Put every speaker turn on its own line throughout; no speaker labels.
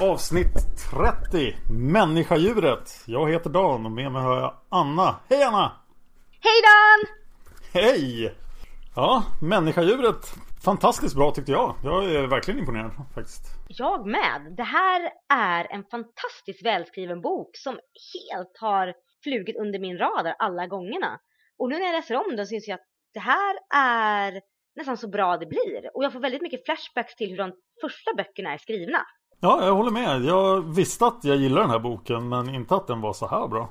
Avsnitt 30. Människa-djuret. Jag heter Dan och med mig har jag Anna. Hej Anna!
Hej Dan!
Hej! Ja, Människa-djuret. Fantastiskt bra tyckte jag. Jag är verkligen imponerad faktiskt.
Jag med. Det här är en fantastiskt välskriven bok som helt har flugit under min radar alla gångerna. Och nu när jag läser om den så inser jag att det här är nästan så bra det blir. Och jag får väldigt mycket flashbacks till hur de första böckerna är skrivna.
Ja, jag håller med. Jag visste att jag gillar den här boken men inte att den var så här bra.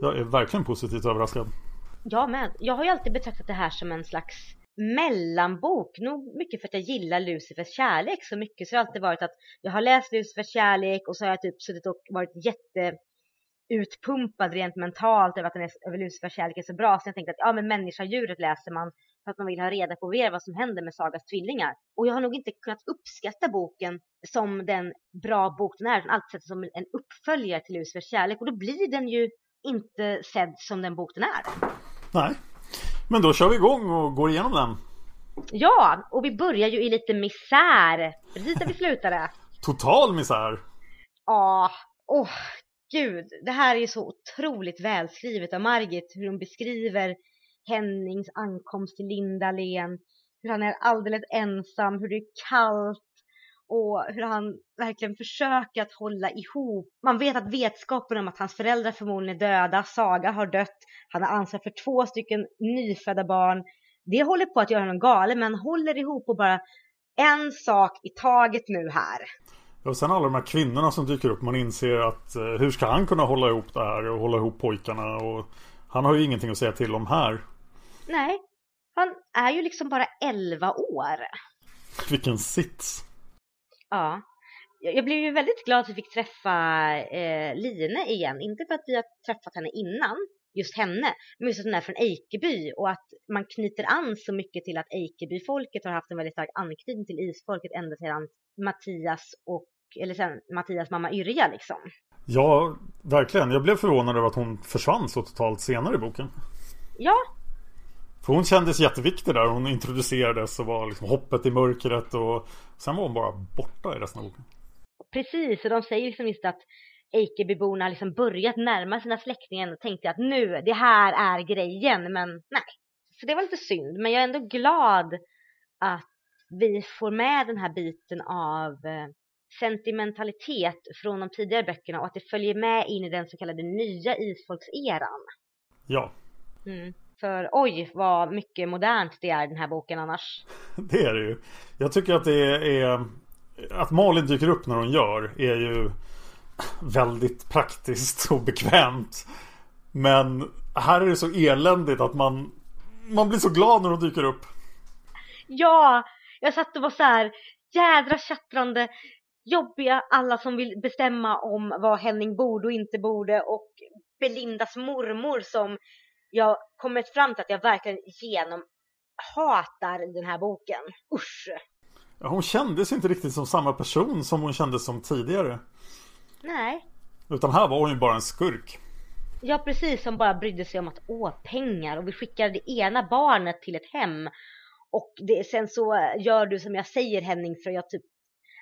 Jag är verkligen positivt överraskad.
Jag med. Jag har ju alltid betraktat det här som en slags mellanbok. Nog mycket för att jag gillar Lucifers kärlek så mycket. Så det har alltid varit att jag har läst Lucifers kärlek och så har jag typ suttit och varit jätte utpumpad rent mentalt över att den är, över Lucifers kärlek är så bra. Så jag tänkte att ja men människa-djuret läser man för att man vill ha reda på mer vad som händer med Sagas tvillingar. Och jag har nog inte kunnat uppskatta boken som den bra bok den är. Har alltid sett som en uppföljare till Lucifers kärlek. Och då blir den ju inte sedd som den bok den är.
Nej, men då kör vi igång och går igenom den.
Ja, och vi börjar ju i lite misär. Precis där vi slutade.
Total misär.
Ja, åh gud. Det här är ju så otroligt välskrivet av Margit. Hur hon beskriver Hennings ankomst till Lindalen. Hur han är alldeles ensam, hur det är kallt och hur han verkligen försöker att hålla ihop. Man vet att vetskapen om att hans föräldrar förmodligen är döda, Saga har dött, han har ansvar för två stycken nyfödda barn. Det håller på att göra honom galen men han håller ihop och bara en sak i taget nu här.
Och sen alla de här kvinnorna som dyker upp. Man inser att eh, hur ska han kunna hålla ihop det här och hålla ihop pojkarna? Och han har ju ingenting att säga till om här.
Nej, han är ju liksom bara 11 år.
Vilken sits.
Ja. Jag blev ju väldigt glad att vi fick träffa eh, Line igen. Inte för att vi har träffat henne innan, just henne, men just att hon är från Eikeby och att man knyter an så mycket till att Eikebyfolket har haft en väldigt stark anknytning till isfolket ända sedan Mattias och, eller sen Mattias mamma Yrja liksom.
Ja, verkligen. Jag blev förvånad över att hon försvann så totalt senare i boken.
Ja,
För hon kändes jätteviktig där. Hon introducerades och var liksom hoppet i mörkret och sen var hon bara borta i resten av boken.
precis. Och de säger liksom just att Eikebyborna liksom börjat närma sina släktingar och tänkte att nu, det här är grejen, men nej. Så det var lite synd, men jag är ändå glad att vi får med den här biten av eh, sentimentalitet från de tidigare böckerna och att det följer med in i den så kallade nya isfolkseran.
Ja,
Mm. För oj vad mycket modernt det är den här boken annars.
det är det ju. Jag tycker att det är... Att Malin dyker upp när hon gör är ju väldigt praktiskt och bekvämt. Men här är det så eländigt att man... Man blir så glad när hon dyker upp.
Ja, jag satt och var så här jädra tjattrande. Jobbiga, alla som vill bestämma om vad Henning borde och inte borde och Belindas mormor som jag kommit fram till att jag verkligen genom hatar den här boken. Usch!
Ja, hon kändes inte riktigt som samma person som hon kändes som tidigare.
Nej.
Utan här var hon ju bara en skurk.
Ja, precis. Som bara brydde sig om att åh, pengar. Och vi skickar det ena barnet till ett hem. Och det, sen så gör du som jag säger Henning för jag typ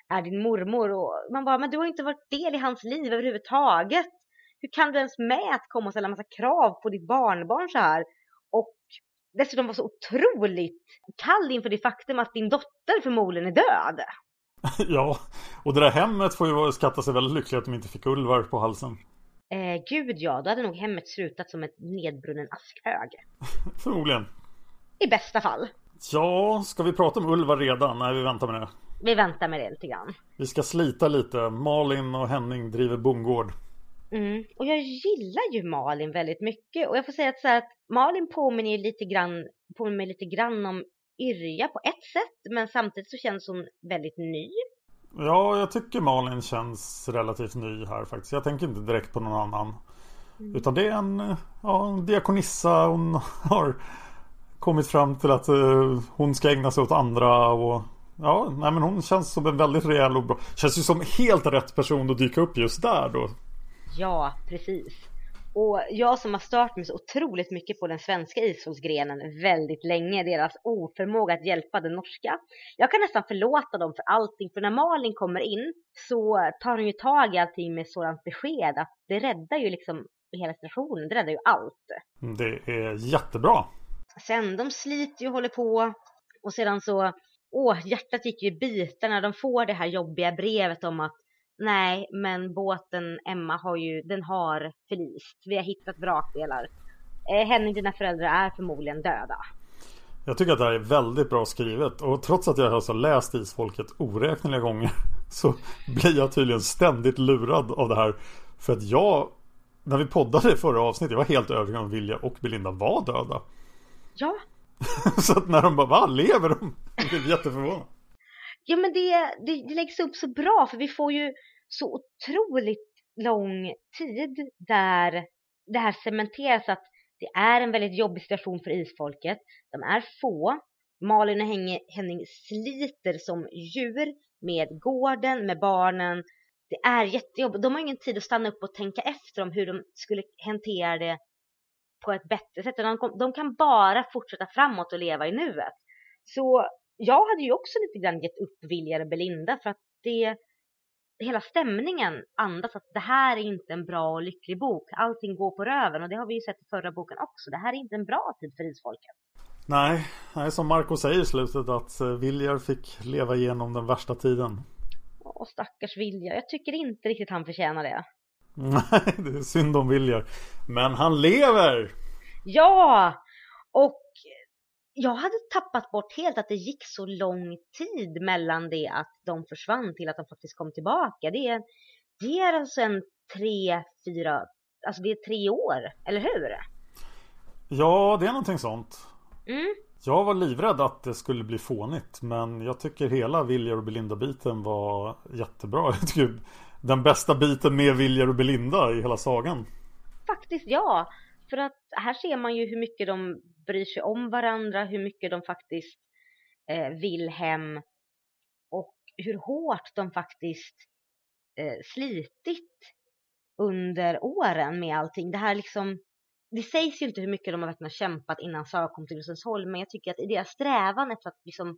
är din mormor. Och man bara, men du har inte varit del i hans liv överhuvudtaget. Hur kan du ens med att komma och ställa massa krav på ditt barnbarn så här? Och dessutom vara så otroligt kall inför det faktum att din dotter förmodligen är död.
ja, och det där hemmet får ju skatta sig väldigt lyckligt att de inte fick Ulvar på halsen.
Eh, gud ja, då hade nog hemmet slutat som ett nedbrunnen askhög.
Förmodligen.
I bästa fall.
Ja, ska vi prata om Ulvar redan? Nej, vi väntar med det.
Vi väntar med det lite grann.
Vi ska slita lite. Malin och Henning driver bondgård.
Mm. Och jag gillar ju Malin väldigt mycket. Och jag får säga att, så att Malin påminner lite grann, påminner mig lite grann om Yrja på ett sätt. Men samtidigt så känns hon väldigt ny.
Ja, jag tycker Malin känns relativt ny här faktiskt. Jag tänker inte direkt på någon annan. Mm. Utan det är en, ja, en diakonissa. Hon har kommit fram till att uh, hon ska ägna sig åt andra. Och, ja, nej, men hon känns som en väldigt rejäl och bra. Känns ju som helt rätt person att dyka upp just där då.
Ja, precis. Och jag som har stört mig så otroligt mycket på den svenska ishockeygrenen väldigt länge, deras oförmåga att hjälpa den norska. Jag kan nästan förlåta dem för allting, för när Malin kommer in så tar hon ju tag i allting med sådant besked att det räddar ju liksom hela situationen, det räddar ju allt.
Det är jättebra.
Sen de sliter ju och håller på och sedan så, åh, hjärtat gick ju i bitar när de får det här jobbiga brevet om att Nej, men båten Emma har ju, den har förlist. Vi har hittat vrakdelar. Eh, Henning, dina föräldrar är förmodligen döda.
Jag tycker att det här är väldigt bra skrivet och trots att jag har läst Isfolket oräkneliga gånger så blir jag tydligen ständigt lurad av det här. För att jag, när vi poddade i förra avsnittet, jag var helt övertygad om att Vilja och Belinda var döda.
Ja.
så att när de bara, va, lever de? Jag blev jätteförvånad.
Ja men det, det, det läggs upp så bra för vi får ju så otroligt lång tid där det här cementeras att det är en väldigt jobbig situation för isfolket. De är få. Malin och Henning sliter som djur med gården, med barnen. Det är jättejobbigt. De har ingen tid att stanna upp och tänka efter om hur de skulle hantera det på ett bättre sätt. De, de kan bara fortsätta framåt och leva i nuet. Så jag hade ju också lite grann gett upp Viljar och Belinda för att det hela stämningen andas att det här är inte en bra och lycklig bok. Allting går på röven och det har vi ju sett i förra boken också. Det här är inte en bra tid för isfolket.
Nej, nej som Marco säger i slutet att eh, Viljar fick leva igenom den värsta tiden.
Åh, stackars Viljar. Jag tycker inte riktigt han förtjänar det.
Nej, det är synd om Viljar. Men han lever!
Ja! Och jag hade tappat bort helt att det gick så lång tid mellan det att de försvann till att de faktiskt kom tillbaka. Det är, det är alltså en tre, fyra, alltså det är tre år, eller hur?
Ja, det är någonting sånt.
Mm.
Jag var livrädd att det skulle bli fånigt men jag tycker hela Viljar och Belinda-biten var jättebra. Jag tycker den bästa biten med Viljar och Belinda i hela sagan.
Faktiskt ja. För att här ser man ju hur mycket de bryr sig om varandra, hur mycket de faktiskt eh, vill hem och hur hårt de faktiskt eh, slitit under åren med allting. Det här liksom, det sägs ju inte hur mycket de har verkligen kämpat innan Sara kom till Rosensholm, men jag tycker att i deras strävan efter att liksom,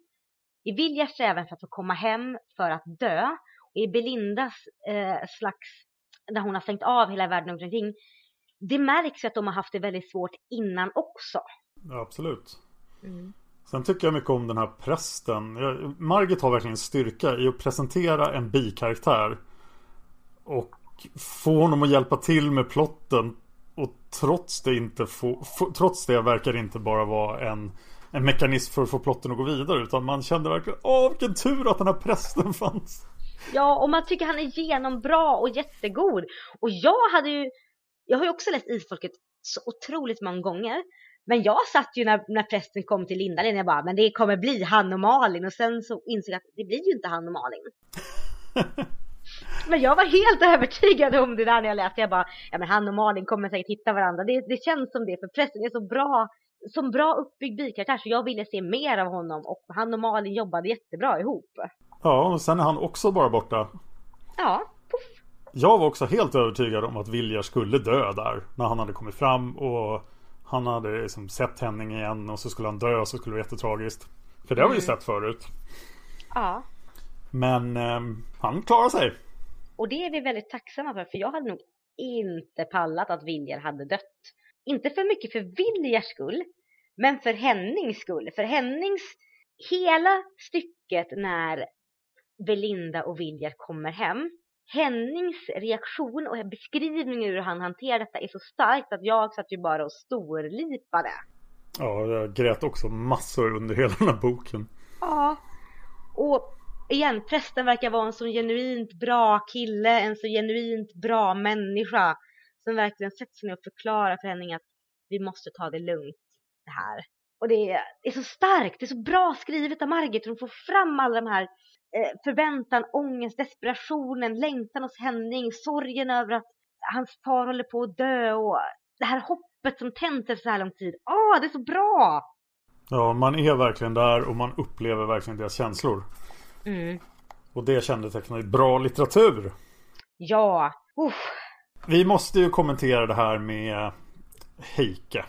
i Viljas strävan för att få komma hem för att dö, i Belindas eh, slags, där hon har stängt av hela världen runt omkring, det märks ju att de har haft det väldigt svårt innan också.
Ja, absolut. Mm. Sen tycker jag mycket om den här prästen. Margit har verkligen styrka i att presentera en bikaraktär. Och få honom att hjälpa till med plotten. Och trots det inte få, trots det verkar det inte bara vara en, en mekanism för att få plotten att gå vidare. Utan man kände verkligen, åh vilken tur att den här prästen fanns.
Ja, och man tycker han är genombra och jättegod. Och jag hade ju, jag har ju också läst Isfolket så otroligt många gånger. Men jag satt ju när, när prästen kom till Lindalen, jag bara, men det kommer bli han och Malin. Och sen så insåg jag att det blir ju inte han och Malin. Men jag var helt övertygad om det där när jag läste. Jag bara, ja men han och Malin kommer säkert hitta varandra. Det, det känns som det, för pressen är så bra, som bra uppbyggd bikaraktär så jag ville se mer av honom och han och Malin jobbade jättebra ihop.
Ja, och sen är han också bara borta.
Ja, puff.
Jag var också helt övertygad om att Viljar skulle dö där när han hade kommit fram och han hade liksom sett Henning igen och så skulle han dö och så skulle det vara jättetragiskt. För det har vi ju sett förut.
Ja,
Men eh, han klarar sig.
och det är vi väldigt tacksamma för, för jag hade nog inte pallat att Viljar hade dött. Inte för mycket för Viljars skull, men för Hennings skull. För Hennings, hela stycket när Belinda och Viljar kommer hem, Hennings reaktion och beskrivning hur han hanterar detta är så starkt att jag satt ju bara och storlipade.
Ja, jag grät också massor under hela den här boken.
Ja. Och igen, prästen verkar vara en så genuint bra kille, en så genuint bra människa. Som verkligen sätter sig ner och förklarar för Henning att vi måste ta det lugnt det här. Och det är, det är så starkt, det är så bra skrivet av Margit. Hon får fram alla de här förväntan, ångest, desperationen, längtan hos Henning, sorgen över att hans far håller på att dö och det här hoppet som tänt efter så här lång tid. Åh, det är så bra!
Ja, man är verkligen där och man upplever verkligen deras känslor.
Mm.
Och det kännetecknar ju bra litteratur.
Ja, uff.
Vi måste ju kommentera det här med Heike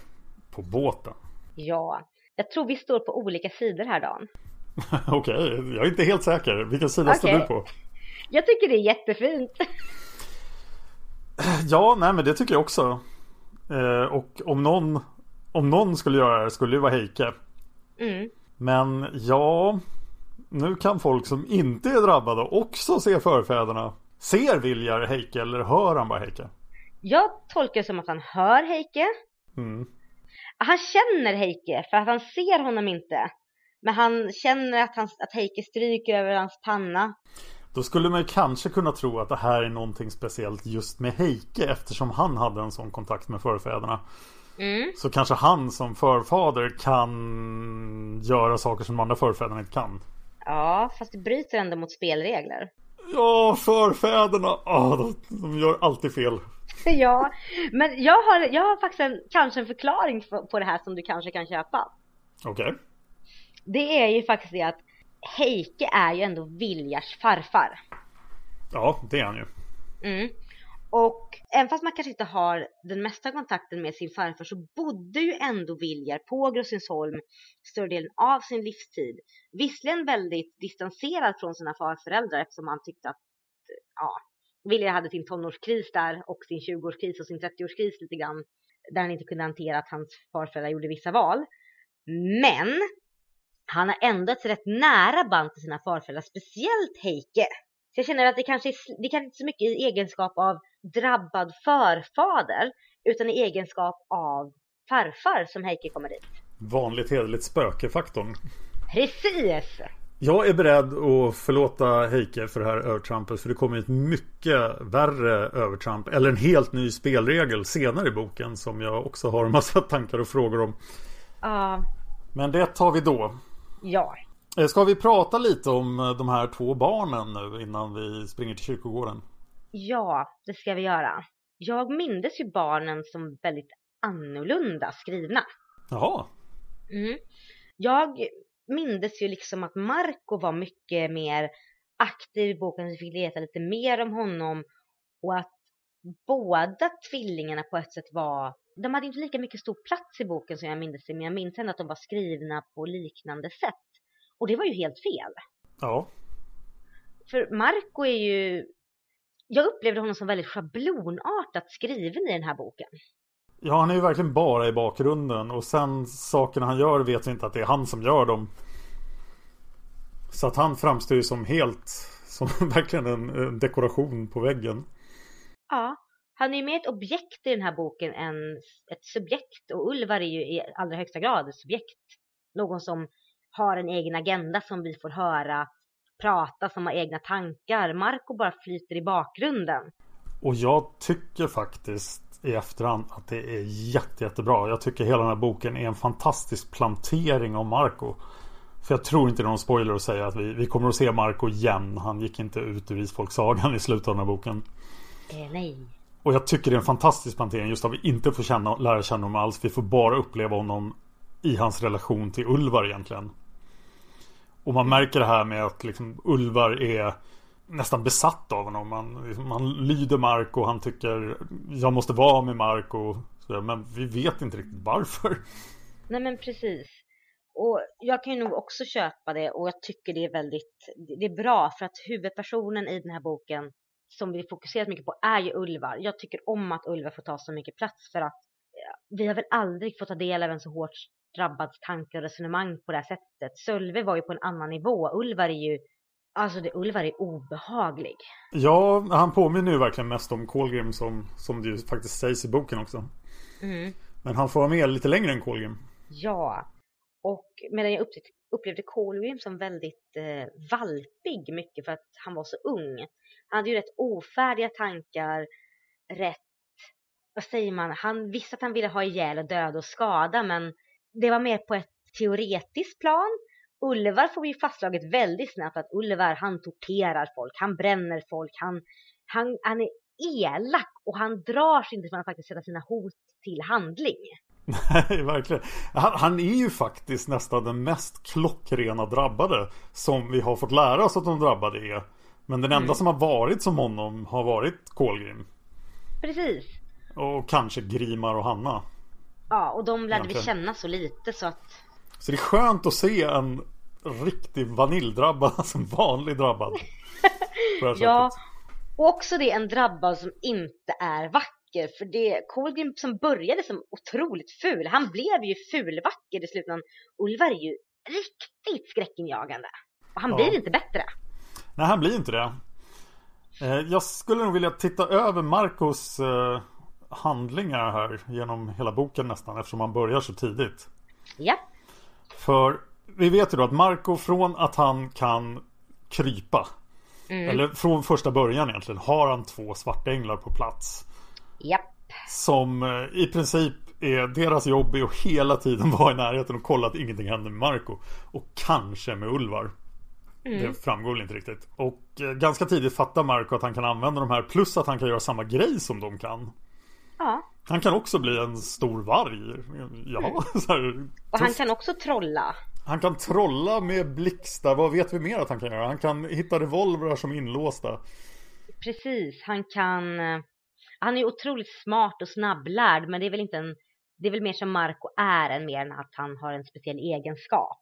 på båten.
Ja, jag tror vi står på olika sidor här Dan.
Okej, jag är inte helt säker. Vilken sida står
Okej.
du på?
Jag tycker det är jättefint.
Ja, nej men det tycker jag också. Eh, och om någon, om någon skulle göra det skulle det vara Heike.
Mm.
Men ja, nu kan folk som inte är drabbade också se förfäderna. Ser Viljar Heike eller hör han bara Heike?
Jag tolkar det som att han hör Heike.
Mm.
Han känner Heike för att han ser honom inte. Men han känner att, han, att Heike stryker över hans panna.
Då skulle man ju kanske kunna tro att det här är någonting speciellt just med Heike eftersom han hade en sån kontakt med förfäderna.
Mm.
Så kanske han som förfader kan göra saker som de andra förfäderna inte kan.
Ja, fast det bryter ändå mot spelregler.
Ja, förfäderna! Ah, de, de gör alltid fel.
ja, men jag har, jag har faktiskt en, kanske en förklaring på, på det här som du kanske kan köpa.
Okej.
Det är ju faktiskt det att Heike är ju ändå Viljars farfar.
Ja, det är han ju.
Mm. Och även fast man kanske inte har den mesta kontakten med sin farfar så bodde ju ändå Viljar på Grossinsholm större delen av sin livstid. Visserligen väldigt distanserad från sina farföräldrar eftersom han tyckte att ja, Viljar hade sin tonårskris där och sin 20-årskris och sin 30-årskris lite grann där han inte kunde hantera att hans farföräldrar gjorde vissa val. Men han har ändå ett rätt nära band till sina farföräldrar, speciellt Heike. Så jag känner att det kanske är, det kanske inte så mycket i egenskap av drabbad förfader utan i egenskap av farfar som Heike kommer dit.
Vanligt hederligt spökefaktorn.
Precis!
Jag är beredd att förlåta Heike för det här övertrampet för det kommer ett mycket värre övertramp eller en helt ny spelregel senare i boken som jag också har en massa tankar och frågor om.
Ja,
Men det tar vi då.
Ja.
Eh, Ska vi prata lite om eh, de här två barnen nu innan vi springer till kyrkogården?
Ja, det ska vi göra. Jag mindes ju barnen som väldigt annorlunda skrivna.
Jaha.
Mm. Jag mindes ju liksom att Marco var mycket mer aktiv i boken, vi fick leta lite mer om honom och att båda tvillingarna på ett sätt var, de hade inte lika mycket stor plats i boken som jag mindes det, men jag minns ändå att de var skrivna på liknande sätt. Och det var ju helt fel.
Ja.
För Marco är ju, jag upplevde honom som väldigt schablonartat skriven i den här boken.
Ja, han är ju verkligen bara i bakgrunden och sen sakerna han gör vet vi inte att det är han som gör dem. Så att han framstår ju som helt, som verkligen en, en dekoration på väggen.
Ja, han är ju mer ett objekt i den här boken än ett subjekt. Och Ulvar är ju i allra högsta grad ett subjekt. Någon som har en egen agenda som vi får höra prata, som har egna tankar. Marco bara flyter i bakgrunden.
Och jag tycker faktiskt i efterhand att det är jätte, jättebra. Jag tycker hela den här boken är en fantastisk plantering av Marco. För jag tror inte det är någon spoiler att säga att vi, vi kommer att se Marco igen. Han gick inte ut ur Isfolksagan i slutet av den här boken.
Eh, nej.
Och jag tycker det är en fantastisk plantering just att vi inte får känna, lära känna honom alls. Vi får bara uppleva honom i hans relation till Ulvar egentligen. Och man märker det här med att liksom Ulvar är nästan besatt av honom. Man, liksom, man lyder Mark och han tycker jag måste vara med Mark och så, Men vi vet inte riktigt varför.
Nej men precis. Och jag kan ju nog också köpa det och jag tycker det är väldigt, det är bra för att huvudpersonen i den här boken som vi fokuserat mycket på är ju Ulvar. Jag tycker om att Ulvar får ta så mycket plats för att vi har väl aldrig fått ta del av en så hårt drabbad tanke och resonemang på det här sättet. Sölve var ju på en annan nivå. Ulvar är ju Alltså det, Ulvar är obehaglig.
Ja, han påminner ju verkligen mest om Kolgrim som, som det ju faktiskt sägs i boken också.
Mm.
Men han får vara med lite längre än Kolgrim.
Ja, och medan jag upplevde, upplevde Kolgrim som väldigt eh, valpig mycket för att han var så ung. Han hade ju rätt ofärdiga tankar, rätt, vad säger man, han visste att han ville ha ihjäl och döda och skada men det var mer på ett teoretiskt plan. Ulvar får vi fastslaget väldigt snabbt att Ulvar han torterar folk, han bränner folk, han, han, han är elak och han drar sig inte för att faktiskt sätta sina hot till handling.
Nej, verkligen. Han, han, är ju faktiskt nästan den mest klockrena drabbade som vi har fått lära oss att de drabbade är. Men den enda mm. som har varit som honom har varit Kolgrim.
Precis.
Och kanske Grimar och Hanna.
Ja, och de lärde vi känna så lite så att...
Så det är skönt att se en riktig vaniljdrabbad, alltså en vanlig drabbad.
ja, och också det en drabbad som inte är vacker. För det Kolgrim som började som otroligt ful, han blev ju fulvacker i slutändan. Ulvar är ju riktigt skräckinjagande. Och han ja. blir inte bättre.
Nej, han blir inte det. Eh, jag skulle nog vilja titta över Marcos eh, handlingar här genom hela boken nästan eftersom han börjar så tidigt.
Ja.
För vi vet ju då att Marco från att han kan krypa mm. eller från första början egentligen har han två svartänglar på plats.
Ja.
Som eh, i princip är deras jobb är att hela tiden vara i närheten och kolla att ingenting händer med Marco. Och kanske med Ulvar. Mm. Det framgår väl inte riktigt. Och eh, ganska tidigt fattar Marco att han kan använda de här plus att han kan göra samma grej som de kan.
Ja.
Han kan också bli en stor varg. Ja, mm. här,
Och han kan också trolla.
Han kan trolla med blixtar. Vad vet vi mer att han kan göra? Han kan hitta revolvrar som är inlåsta.
Precis, han kan... Eh, han är otroligt smart och snabblärd men det är väl inte en... Det är väl mer som Marco är än mer än att han har en speciell egenskap.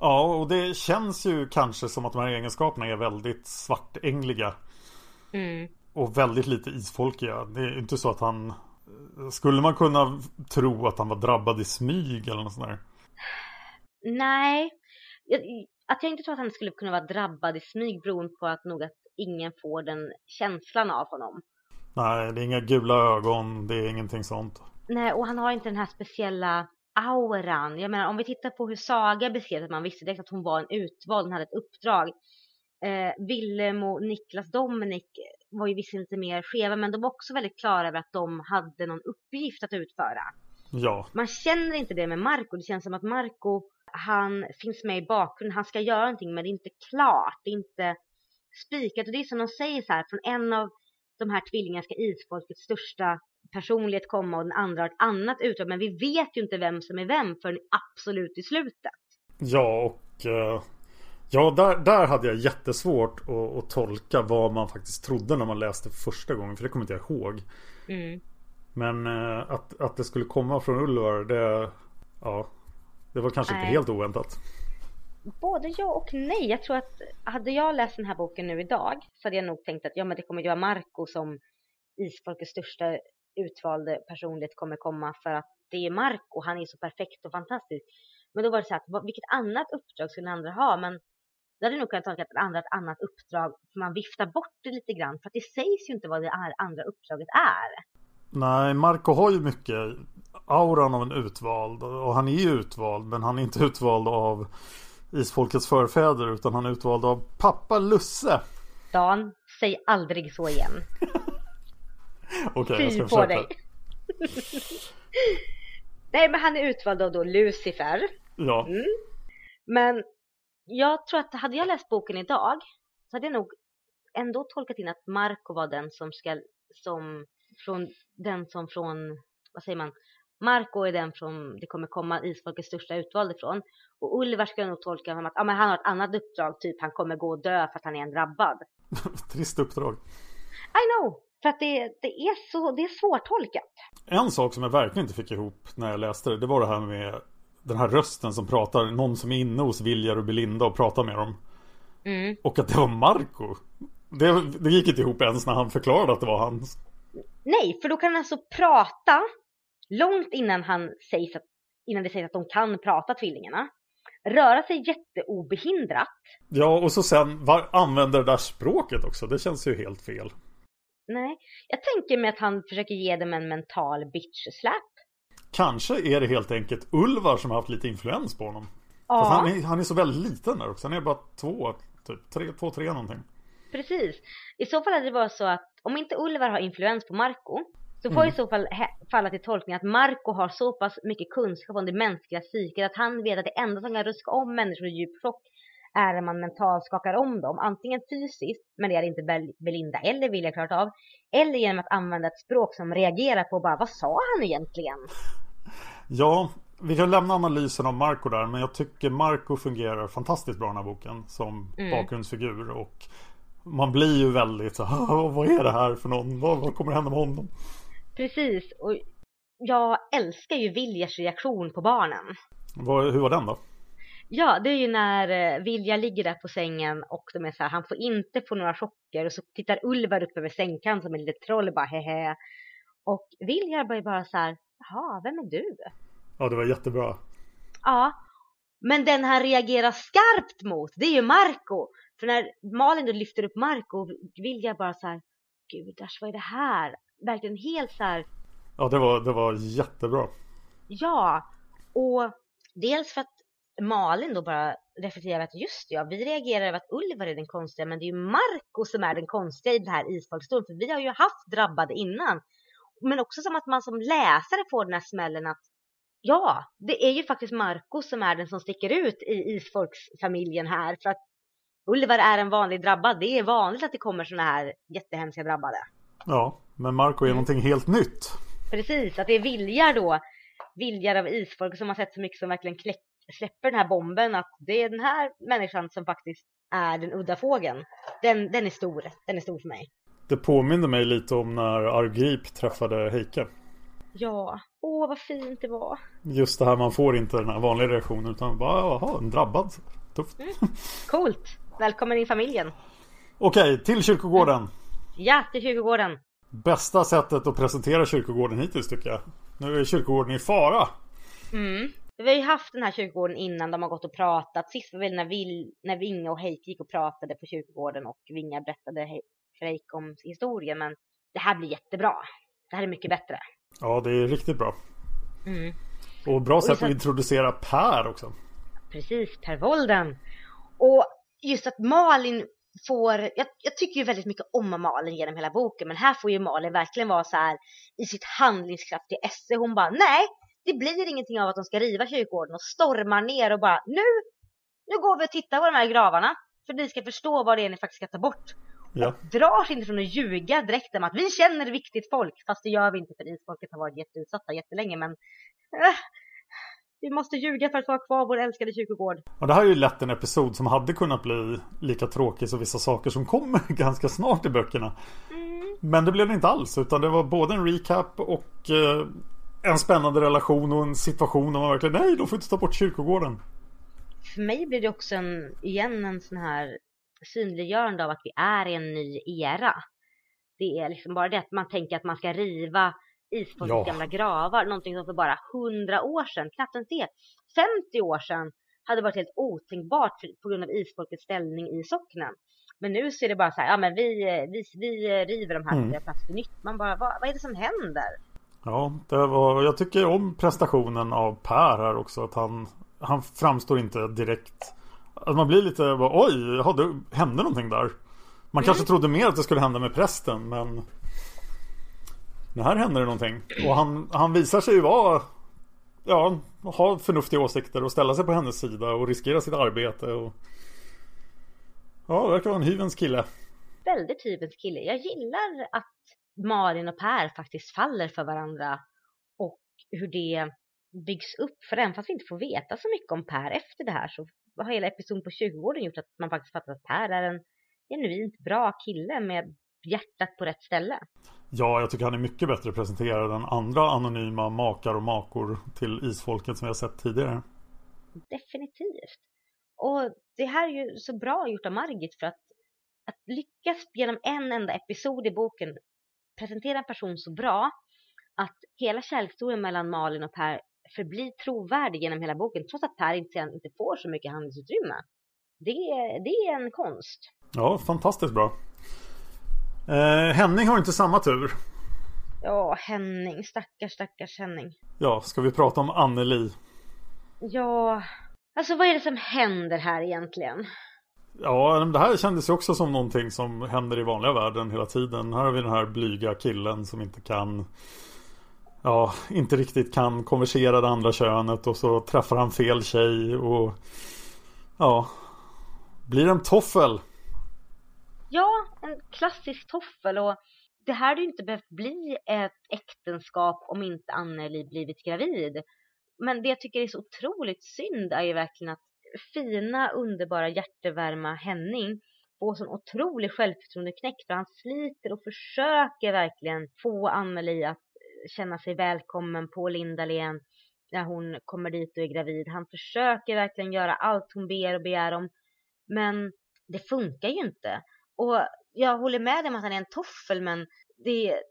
Ja, och det känns ju kanske som att de här egenskaperna är väldigt svartängliga.
Mm.
Och väldigt lite isfolkiga. Det är inte så att han... Skulle man kunna tro att han var drabbad i smyg eller något sånt där?
Nej. Att jag inte tror att han skulle kunna vara drabbad i smyg beroende på att nog att ingen får den känslan av honom.
Nej, det är inga gula ögon, det är ingenting sånt.
Nej, och han har inte den här speciella auran. Jag menar om vi tittar på hur Saga beskrev att man visste direkt att hon var en utvald, hon hade ett uppdrag. Eh, Willem och Niklas Dominic var ju visserligen lite mer skeva men de var också väldigt klara över att de hade någon uppgift att utföra.
Ja.
Man känner inte det med Marco. Det känns som att Marco han finns med i bakgrunden. Han ska göra någonting men det är inte klart. Det är inte spikat. Och det är som de säger så här. Från en av de här tvillingarna ska isfolkets största personlighet komma och den andra har ett annat utdrag. Men vi vet ju inte vem som är vem förrän absolut i slutet.
Ja, och uh, ja, där, där hade jag jättesvårt att, att, tolka vad man faktiskt trodde när man läste första gången. För det kommer inte jag ihåg.
Mm.
Men uh, att, att det skulle komma från Ulvar, det, ja, det var kanske Nej. inte helt oväntat.
Både ja och nej. Jag tror att hade jag läst den här boken nu idag så hade jag nog tänkt att ja, men det kommer ju vara Marco som isfolkets största utvalde personlighet kommer komma för att det är Marco, han är så perfekt och fantastisk. Men då var det så att vilket annat uppdrag skulle andra ha? Men det hade nog kunnat tolka att andra ett annat uppdrag, för man viftar bort det lite grann, för att det sägs ju inte vad det andra uppdraget är.
Nej, Marco har ju mycket auran av en utvald och han är ju utvald, men han är inte utvald av isfolkets förfäder utan han är utvald av pappa Lusse.
Dan, säg aldrig så igen.
Okej, okay, jag ska försöka. dig.
Nej, men han är utvald av då Lucifer.
Ja.
Mm. Men jag tror att hade jag läst boken idag så hade jag nog ändå tolkat in att Marco var den som ska, som från den som från, vad säger man, Marco är den från det kommer komma isfolkets största utvalda ifrån. Och Ulvar ska jag nog tolka som att ja, men han har ett annat uppdrag, typ han kommer gå och dö för att han är en drabbad.
Trist uppdrag.
I know! För att det, det är så, det är svårtolkat.
En sak som jag verkligen inte fick ihop när jag läste det, det var det här med den här rösten som pratar, någon som är inne hos Viljar och Belinda och pratar med dem.
Mm.
Och att det var Marco. Det, det gick inte ihop ens när han förklarade att det var hans.
Nej, för då kan han alltså prata långt innan, han sägs att, innan det sägs att de kan prata tvillingarna. Röra sig jätteobehindrat.
Ja, och så sen var, använder det där språket också. Det känns ju helt fel.
Nej, jag tänker mig att han försöker ge dem en mental bitch-slap.
Kanske är det helt enkelt Ulvar som har haft lite influens på honom.
Ja.
Fast han är, han är så väldigt liten där också. Han är bara två, typ tre, två, tre någonting.
Precis. I så fall hade det varit så att om inte Ulvar har influens på Marco så får i så fall falla till tolkning att Marco har så pass mycket kunskap om det mänskliga psyket att han vet att det enda som kan ruska om människor i djup chock är när man mentalt skakar om dem, antingen fysiskt, men det är inte Bel- Belinda eller Vilja klarat av, eller genom att använda ett språk som reagerar på bara vad sa han egentligen?
Ja, vi kan lämna analysen av Marco där. Men jag tycker Marco fungerar fantastiskt bra i den här boken. Som bakgrundsfigur. Och man blir ju väldigt så här, "Ah, vad är det här för någon? Vad, vad kommer hända med honom?
Precis, och jag älskar ju Viljas reaktion på barnen.
Vad, hur var den då?
Ja, det är ju när eh, Vilja ligger där på sängen och de är så här, han får inte få några chocker och så tittar Ulvar upp över sängkanten som en litet troll och bara hehe. Och Vilja börjar bara så här, jaha, vem är du?
Ja, det var jättebra.
Ja, men den han reagerar skarpt mot, det är ju Marco. För när Malin då lyfter upp Marco, Vilja bara så här, gudars vad är det här? Verkligen helt så här,
Ja, det var, det var jättebra.
Ja, och dels för att Malin då bara reflekterar att just ja, vi reagerar över att Ulvar är den konstiga, men det är ju Marco som är den konstiga i den här isfolkstormen, för vi har ju haft drabbade innan. Men också som att man som läsare får den här smällen att ja, det är ju faktiskt Marco som är den som sticker ut i isfolksfamiljen här, för att Ulvar är en vanlig drabbad. Det är vanligt att det kommer såna här jättehemska drabbade.
Ja, men Marco är någonting helt nytt.
Precis, att det är viljar då. Viljar av isfolk som har sett så mycket som verkligen kläck, släpper den här bomben. Att det är den här människan som faktiskt är den udda fågeln. Den, den är stor. Den är stor för mig.
Det påminner mig lite om när Argrip träffade Heike.
Ja, åh vad fint det var.
Just det här, man får inte den här vanliga reaktionen utan bara, jaha, en drabbad. Tufft.
Coolt. Välkommen in i familjen.
Okej, till kyrkogården.
Ja, till kyrkogården.
Bästa sättet att presentera kyrkogården hittills tycker jag. Nu är kyrkogården i fara.
Mm. Vi har ju haft den här kyrkogården innan de har gått och pratat. Sist var väl när, Vil, när Vinga och Heike gick och pratade på kyrkogården och Vinga berättade för Heike om historien. Men det här blir jättebra. Det här är mycket bättre.
Ja, det är riktigt bra.
Mm.
Och bra sätt
så-
att introducera Per också.
Precis, Per Wolden. Och just att Malin får, jag, jag tycker ju väldigt mycket om Malin genom hela boken, men här får ju Malin verkligen vara så här i sitt handlingskraftiga esse. Hon bara, nej, det blir ingenting av att de ska riva kyrkogården och stormar ner och bara, nu, nu går vi och tittar på de här gravarna. För ni ska förstå vad det är ni faktiskt ska ta bort.
Ja.
Drar sig inte från att ljuga direkt om att vi känner viktigt folk. Fast det gör vi inte för isfolket har varit jätteutsatta jättelänge. Men äh, vi måste ljuga för att få ha kvar vår älskade kyrkogård.
Och det här är ju lätt en episod som hade kunnat bli lika tråkig som vissa saker som kommer ganska snart i böckerna. Men det blev det inte alls. Utan det var både en recap och eh, en spännande relation och en situation där man verkligen nej, de får inte ta bort kyrkogården.
För mig blir det också en, igen en sån här synliggörande av att vi är i en ny era. Det är liksom bara det att man tänker att man ska riva isfolkets
Ja.
gamla gravar. Någonting som för bara 100 år sedan, knappt ens det, 50 år sedan hade varit helt otänkbart på grund av isfolkets ställning i socknen. Men nu så är det bara så här, ja men vi, vi, vi river de här
Mm.
gör plats för nytt. Man bara, vad, vad är det som händer?
Ja, det var, jag tycker om prestationen av Per här också. Att han, han framstår inte direkt... Att man blir lite bara, oj, jaha, det hände någonting där. Man kanske trodde mer att det skulle hända med prästen men... Men här händer det någonting. Och han, han visar sig ju vara ja, ha förnuftiga åsikter och ställa sig på hennes sida och riskera sitt arbete. Och... Ja, det verkar vara en hyvens kille.
Väldigt hyvens kille. Jag gillar att Malin och Per faktiskt faller för varandra och hur det byggs upp. För även fast vi inte får veta så mycket om Per efter det här så har hela episoden på 20-åren gjort att man faktiskt fattar att Per är en genuint bra kille med hjärtat på rätt ställe.
Ja, jag tycker han är mycket bättre presenterad än andra anonyma makar och makor till isfolket som vi har sett tidigare.
Definitivt. Och det här är ju så bra gjort av Margit för att, att lyckas genom en enda episod i boken presentera en person så bra att hela kärlekshistorien mellan Malin och Per förblir trovärdig genom hela boken trots att Per inte, inte får så mycket handlingsutrymme. Det, det är en konst.
Ja, fantastiskt bra. Eh, Henning har inte samma tur.
Ja, Henning. Stackars, stackars Henning.
Ja, ska vi prata om Anneli?
Ja, alltså vad är det som händer här egentligen?
Ja, det här kändes ju också som någonting som händer i vanliga världen hela tiden. Här har vi den här blyga killen som inte kan Ja, inte riktigt kan konversera det andra könet och så träffar han fel tjej och Ja Blir en toffel
Ja, en klassisk toffel och det här hade ju inte behövt bli ett äktenskap om inte Anneli blivit gravid. Men det jag tycker är så otroligt synd är ju verkligen att fina, underbara, hjärtevärma Henning får sån otrolig självförtroendeknäck för han sliter och försöker verkligen få Anneli att eh, känna sig välkommen på Lindalen när hon kommer dit och är gravid. Han försöker verkligen göra allt hon ber och begär om. Men det funkar ju inte. Och jag håller med om att han är en toffel men det,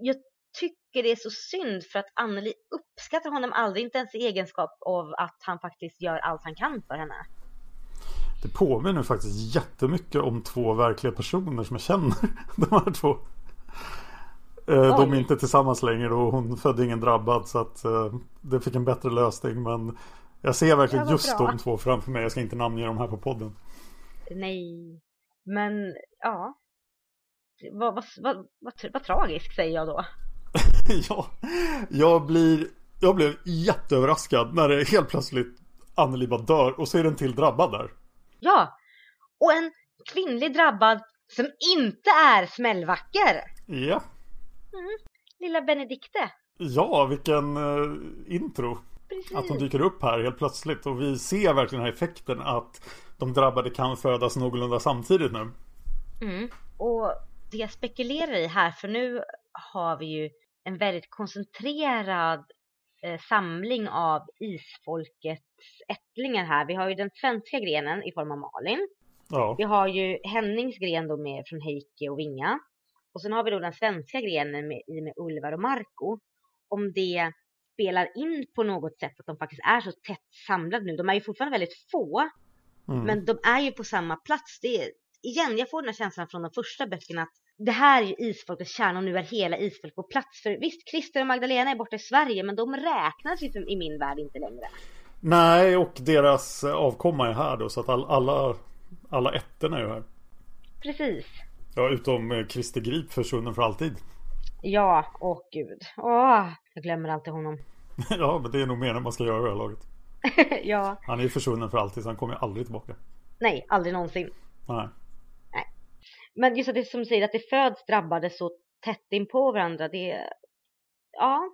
jag tycker det är så synd för att Anneli uppskattar honom aldrig, inte ens i egenskap av att han faktiskt gör allt han kan för henne.
Det påminner faktiskt jättemycket om två verkliga personer som jag känner. De här två. Eh, de är inte tillsammans längre och hon födde ingen drabbad så att uh, det fick en bättre lösning. Men jag ser verkligen just bra. de två framför mig. Jag ska inte namnge dem här på podden.
Nej, men ja. Vad, vad, vad, vad, vad tragiskt säger jag då.
ja, jag blir Jag blev jätteöverraskad när det helt plötsligt Anneli bara dör och så är det en till drabbad där.
Ja, och en kvinnlig drabbad som inte är smällvacker.
Ja.
Mm. Lilla Benedikte.
Ja, vilken uh, intro.
Precis.
Att hon dyker upp här helt plötsligt och vi ser verkligen den här effekten att de drabbade kan födas någorlunda samtidigt nu.
Mm. Och det jag spekulerar i här, för nu har vi ju en väldigt koncentrerad eh, samling av isfolkets ättlingar här. Vi har ju den svenska grenen i form av Malin.
Ja.
Vi har ju Hennings gren då med från Heike och Vinga. Och sen har vi då den svenska grenen med, med Ulvar och Marco. Om det spelar in på något sätt att de faktiskt är så tätt samlade nu. De är ju fortfarande väldigt få. Mm. Men de är ju på samma plats. Det är, igen, jag får den här känslan från de första böckerna att det här är ju isfolkets kärna och nu är hela isfolk på plats. För visst, Christer och Magdalena är borta i Sverige men de räknas ju i min värld inte längre.
Nej, och deras avkomma är här då så att all, alla, alla ätterna är ju här.
Precis.
Ja, utom eh, Christer Grip försvunnen för alltid.
Ja, åh gud. Åh, jag glömmer alltid honom.
ja, men det är nog mer än man ska göra i det här laget.
ja.
Han är ju försvunnen för alltid så han kommer ju aldrig tillbaka.
Nej, aldrig någonsin.
Nej.
Nej. Men just att det som säger att det föds drabbade så tätt in på varandra. Det, ja,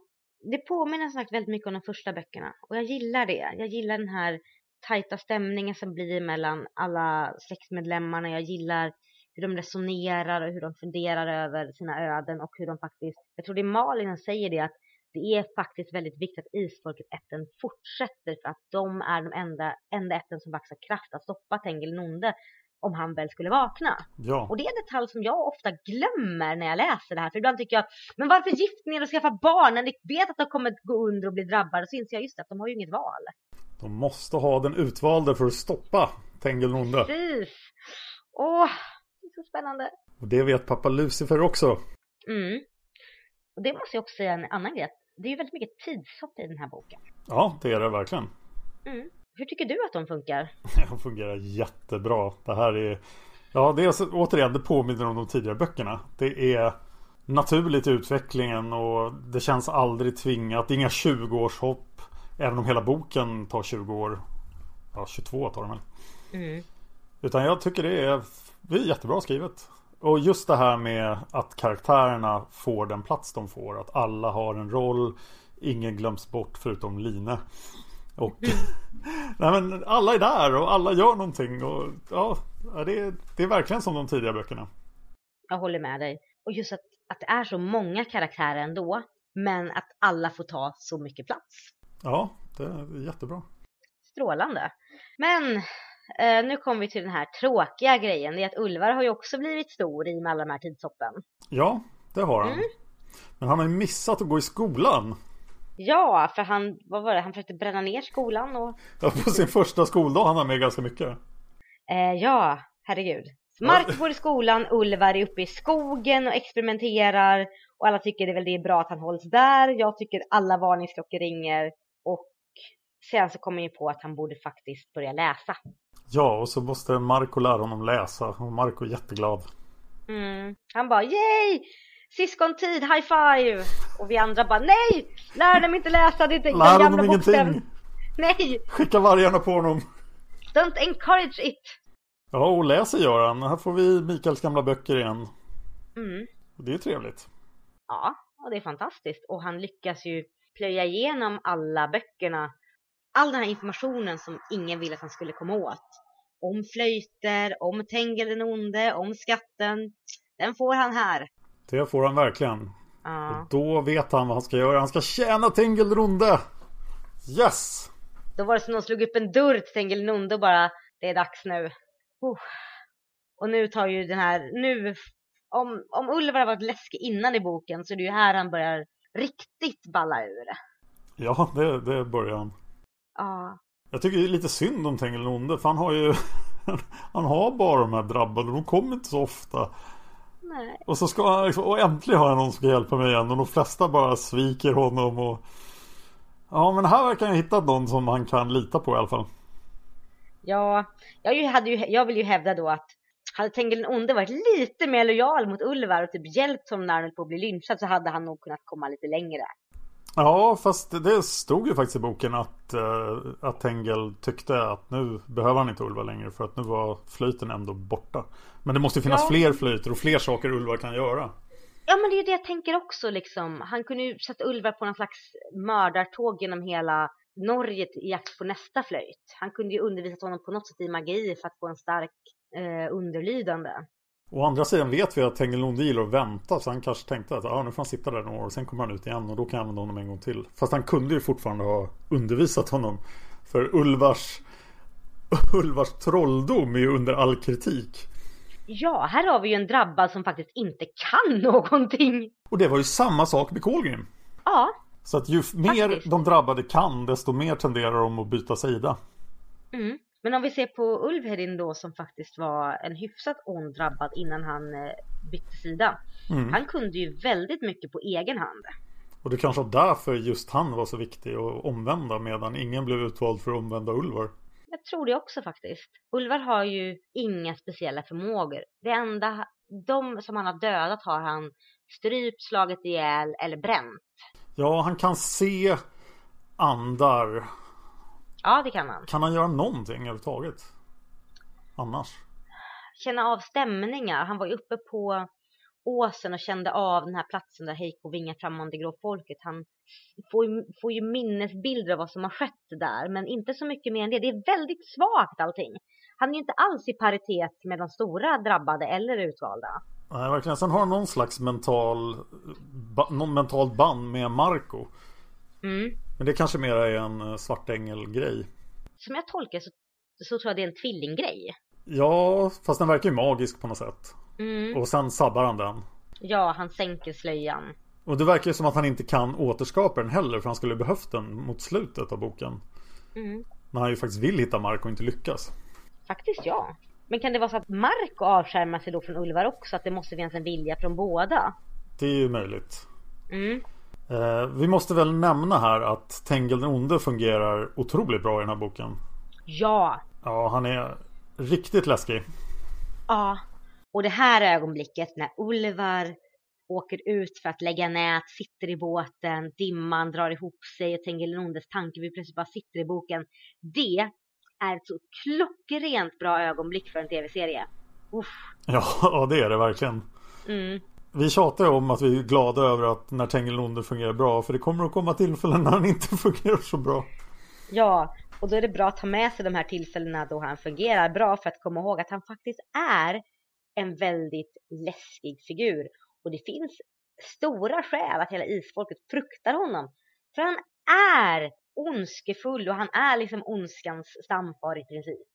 det påminner som sagt väldigt mycket om de första böckerna. Och jag gillar det. Jag gillar den här tajta stämningen som blir mellan alla släktmedlemmarna. Jag gillar hur de resonerar och hur de funderar över sina öden och hur de faktiskt, jag tror det är Malin som säger det, att det är faktiskt väldigt viktigt att isfolket ätten fortsätter för att de är de enda, enda ätten som faktiskt har kraft att stoppa Tengil Nonde om han väl skulle vakna.
Ja.
Och det är en detalj som jag ofta glömmer när jag läser det här. För ibland tycker jag, men varför gifter ni er och skaffar barn när ni vet att de kommer gå under och bli drabbade? Så inser jag just det, att de har ju inget val.
De måste ha den utvalde för att stoppa Tengil Nonde.
Precis. Åh, det är så spännande.
Och det vet pappa Lucifer också.
Mm. Och det måste jag också säga en annan grej. Det är ju väldigt mycket tidshopp i den här boken.
Ja, det är det verkligen.
Mm. Hur tycker du att de funkar?
De fungerar jättebra. Det här är... Ja, det är återigen, det påminner om de tidigare böckerna. Det är naturligt i utvecklingen och det känns aldrig tvingat. Inga 20-årshopp. Även om hela boken tar 20 år. Ja, 22 tar den väl.
Mm.
Utan jag tycker det är, det är jättebra skrivet. Och just det här med att karaktärerna får den plats de får. Att alla har en roll. Ingen glöms bort förutom Line. Och nej men alla är där och alla gör någonting. Och ja, det är, det är verkligen som de tidiga böckerna.
Jag håller med dig. Och just att, att det är så många karaktärer ändå. Men att alla får ta så mycket plats.
Ja, det är jättebra.
Strålande. Men eh, nu kommer vi till den här tråkiga grejen. Det är att Ulvar har ju också blivit stor i med alla de här tidshoppen.
Ja, det har han.
Mm.
Men han har ju missat att gå i skolan.
Ja, för han, vad var det, han försökte bränna ner skolan och
Ja, på sin första skoldag han har med ganska mycket.
eh, ja, herregud. Mark går i skolan, Ulvar är uppe i skogen och experimenterar och alla tycker det är väl det är bra att han hålls där. Jag tycker alla varningsklockor ringer och sen så kommer jag på att han borde faktiskt börja läsa.
Ja, och så måste Marco lära honom läsa. Och Marco är jätteglad.
Mm. Han bara yay! Syskontid, high five! Och vi andra bara nej! Lär dem inte läsa, det den
Lär
gamla
ingenting.
Nej!
Skicka vargarna på honom.
Don't encourage it!
Ja, och läser gör han. Här får vi Mikaels gamla böcker igen.
Mm.
Det är trevligt.
Ja, och det är fantastiskt. Och han lyckas ju plöja igenom alla böckerna. All den här informationen som ingen ville att han skulle komma åt. Om flöjter, om Tengel den onde, om skatten. Den får han här.
Det får han verkligen.
Ja.
Och då vet han vad han ska göra. Han ska tjäna Tengil Ronde. Yes!
Då var det som någon slog upp en dörr till Tengel den onde och bara, det är dags nu. Uh. Och nu tar ju den här, nu, om, om Ulvar har varit läskig innan i boken så är det ju här han börjar riktigt balla ur.
Ja, det, det börjar han.
Ja,
Jag tycker det är lite synd om Tengil Ronde. För han har ju... han har bara de här drabbade. De kommer inte så ofta.
Nej.
Och så ska han liksom, och äntligen har jag någon som ska hjälpa mig igen. Och de flesta bara sviker honom och... Ja men här verkar han ha hittat någon som han kan lita på i alla fall.
Ja, jag, hade ju, jag vill ju hävda då att hade Tengil den onde varit lite mer lojal mot Ulvar och typ hjälpt honom när han höll på att bli lynchad så hade han nog kunnat komma lite längre.
Ja fast det stod ju faktiskt i boken att, eh, att Tengel tyckte att nu behöver han inte Ulva längre för att nu var flöjten ändå borta. Men det måste ju finnas
Ja.
fler flöjter och fler saker Ulva kan göra.
Ja men det är ju det jag tänker också liksom. Han kunde ju sätta Ulvar på någon slags mördartåg genom hela Norge i jakt på nästa flöjt. Han kunde ju undervisa honom på något sätt i magi för att få en stark eh, underlydande.
Å andra sidan vet vi att Tengil Londe gillar att vänta så han kanske tänkte att ah, nu får han sitta där några år och sen kommer han ut igen och då kan jag använda honom en gång till. Fast han kunde ju fortfarande ha undervisat honom. För Ulvars Ulvars trolldom är ju under all kritik.
Ja, här har vi ju en drabbad som faktiskt inte kan någonting.
Och det var ju samma sak med Kolgrim.
Ja,
Så att ju mer
Faktiskt.
de drabbade kan desto mer tenderar de att byta sida.
Mm. Men om vi ser på Ulvhedin då som faktiskt var en hyfsat ond drabbad innan han eh, bytte sida.
Mm.
Han kunde ju väldigt mycket på egen hand.
Och det kanske var därför just han var så viktig att omvända medan ingen blev utvald för att omvända Ulvar.
Jag tror det också faktiskt. Ulvar har ju inga speciella förmågor. Det enda, de som han har dödat har han strypt, slagit ihjäl eller bränt.
Ja, han kan se andar.
Ja, det kan han.
Kan han göra någonting överhuvudtaget? Annars?
Känna av stämningar. Han var ju uppe på åsen och kände av den här platsen där Heiko vingar fram om det grå folket. Han får ju, får ju minnesbilder av vad som har skett där, men inte så mycket mer än det. Det är väldigt svagt allting. Han är ju inte alls i paritet med de stora drabbade eller utvalda.
Nej, verkligen. Sen har han någon slags mental, ba, någon mentalt band med Marco.
Mm.
Men det kanske mer är en eh, svartängel-grej.
Som jag tolkar så, så tror jag det är en tvillinggrej.
Ja, fast den verkar ju magisk på något sätt.
Mm.
Och sen sabbar han den.
Ja, han sänker slöjan.
Och det verkar ju som att han inte kan återskapa den heller för han skulle behövt den mot slutet av boken.
Mm.
När han ju faktiskt vill hitta Marco och inte lyckas.
Faktiskt ja. Men kan det vara så att Marco avskärmar sig då från Ulvar också? Att det måste finnas en vilja från båda?
Det är ju möjligt.
Mm.
Eh, vi måste väl nämna här att Tengel den onde fungerar otroligt bra i den här boken.
Ja,
Ja, han är riktigt läskig.
Ja, och det här ögonblicket när Ulvar åker ut för att lägga nät, sitter i båten, dimman drar ihop sig och Tengilondes tanke vi plötsligt bara sitter i boken. Det är ett så klockrent bra ögonblick för en tv-serie.
Ja, ja, det är det verkligen.
Mm.
Vi tjatar om att vi är glada över att när Tengilonde fungerar bra för det kommer att komma tillfällen när han inte fungerar så bra.
Ja, och då är det bra att ta med sig de här tillfällena då han fungerar bra för att komma ihåg att han faktiskt är en väldigt läskig figur. Och det finns stora skäl att hela isfolket fruktar honom. För han är ondskefull och han är liksom ondskans stamfar i princip.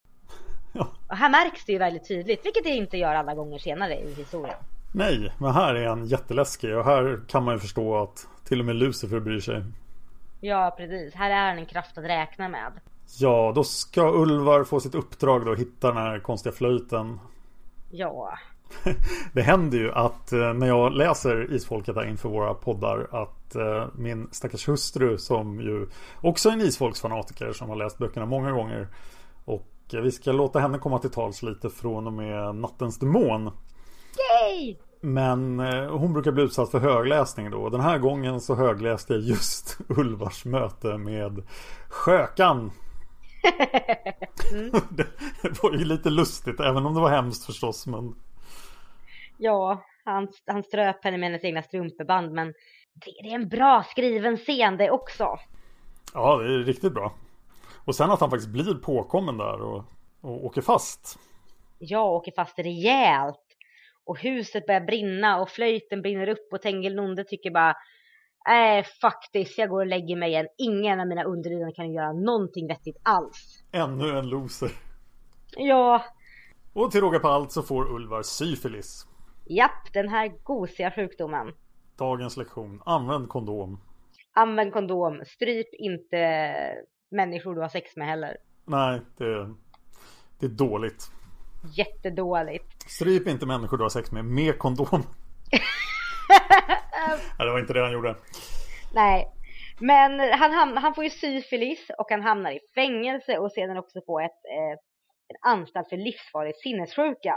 Ja.
Och här märks det ju väldigt tydligt, vilket det inte gör alla gånger senare i historien.
Nej, men här är han jätteläskig och här kan man ju förstå att till och med Lucifer bryr sig.
Ja, precis. Här är han en kraft att räkna med.
Ja, då ska Ulvar få sitt uppdrag då, hitta den här konstiga flöjten.
Ja.
Det händer ju att eh, när jag läser Isfolket här inför våra poddar att eh, min stackars hustru som ju också är en Isfolksfanatiker som har läst böckerna många gånger och eh, vi ska låta henne komma till tals lite från och med Nattens Demon.
Yay!
Men eh, hon brukar bli utsatt för högläsning då. Den här gången så högläste jag just Ulvars möte med Sjökan.
Mm.
det var ju lite lustigt även om det var hemskt förstås. Men
Ja, han, han ströp henne med hennes egna strumpeband men det, det är en bra skriven scen det också.
ja, det är riktigt bra. Och sen att han faktiskt blir påkommen där och, och åker fast.
Jag åker fast rejält. Och huset börjar brinna och flöjten brinner upp och Tengilnonde tycker bara Nej, faktiskt, jag går och lägger mig igen. Ingen av mina underlydande kan göra någonting vettigt alls.
Ännu en loser.
Ja,
Och till råga på allt så får Ulvar syfilis.
japp, den här gosiga sjukdomen.
Dagens lektion. Använd kondom.
Använd kondom, stryp inte människor du har sex med heller.
Nej, det, det är dåligt.
Jättedåligt.
Stryp inte människor du har sex med med kondom. Nej, det var inte det han gjorde.
Nej, men han, ham- han får ju syfilis och han hamnar i fängelse och sedan också på ett, eh, en anstalt för livsfarlig sinnessjuka.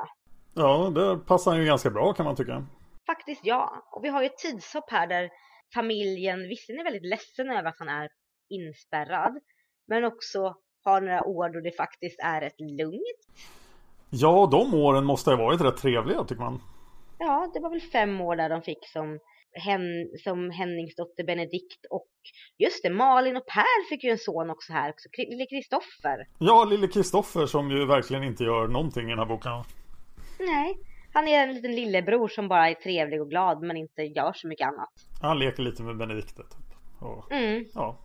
Ja, det passar han ju ganska bra kan man tycka.
Faktiskt ja. Och vi har ju ett tidshopp här där familjen visserligen är väldigt ledsen över att han är inspärrad. Men också har några år då det faktiskt är ett lugnt.
Ja, de åren måste ha varit rätt trevliga tycker man.
Ja, det var väl fem år där de fick som, hen, som Henningsdotter Benedikt och just det, Malin och Per fick ju en son också här också, lille Kristoffer.
Ja, lille Kristoffer som ju verkligen inte gör någonting i den här boken.
Nej, han är en liten lillebror som bara är trevlig och glad men inte gör så mycket annat.
Han leker lite med Benedikte. Typ. Och,
Mm.
ja,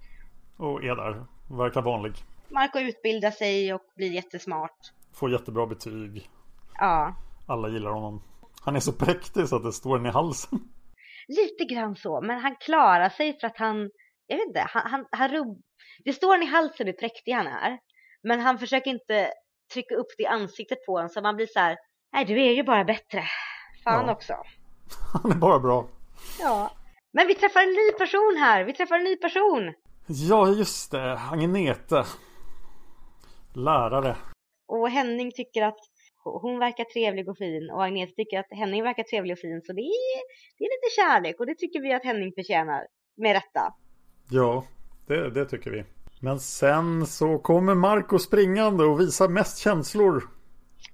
och är där. Verkar vanlig.
Marco utbildar sig och blir jättesmart.
Får jättebra betyg.
Ja,
Alla gillar honom. Han är så präktig så att det står en i halsen.
lite grann så. Men han klarar sig för att han, jag vet inte, han, han, han rubb... Det står en i halsen hur präktig han är. Men han försöker inte trycka upp det i ansiktet på en så man blir så här, nej du är ju bara bättre. Fan
Ja.
också.
Han är bara bra.
Ja. Men vi träffar en ny person här, vi träffar en ny person.
Ja, just det. Agnete. Lärare.
Och Henning tycker att hon verkar trevlig och fin och Agneta tycker att Henning verkar trevlig och fin så det är, det är lite kärlek och det tycker vi att Henning förtjänar. Med rätta.
Ja, det, det tycker vi. Men sen så kommer Marco springande och visar mest känslor i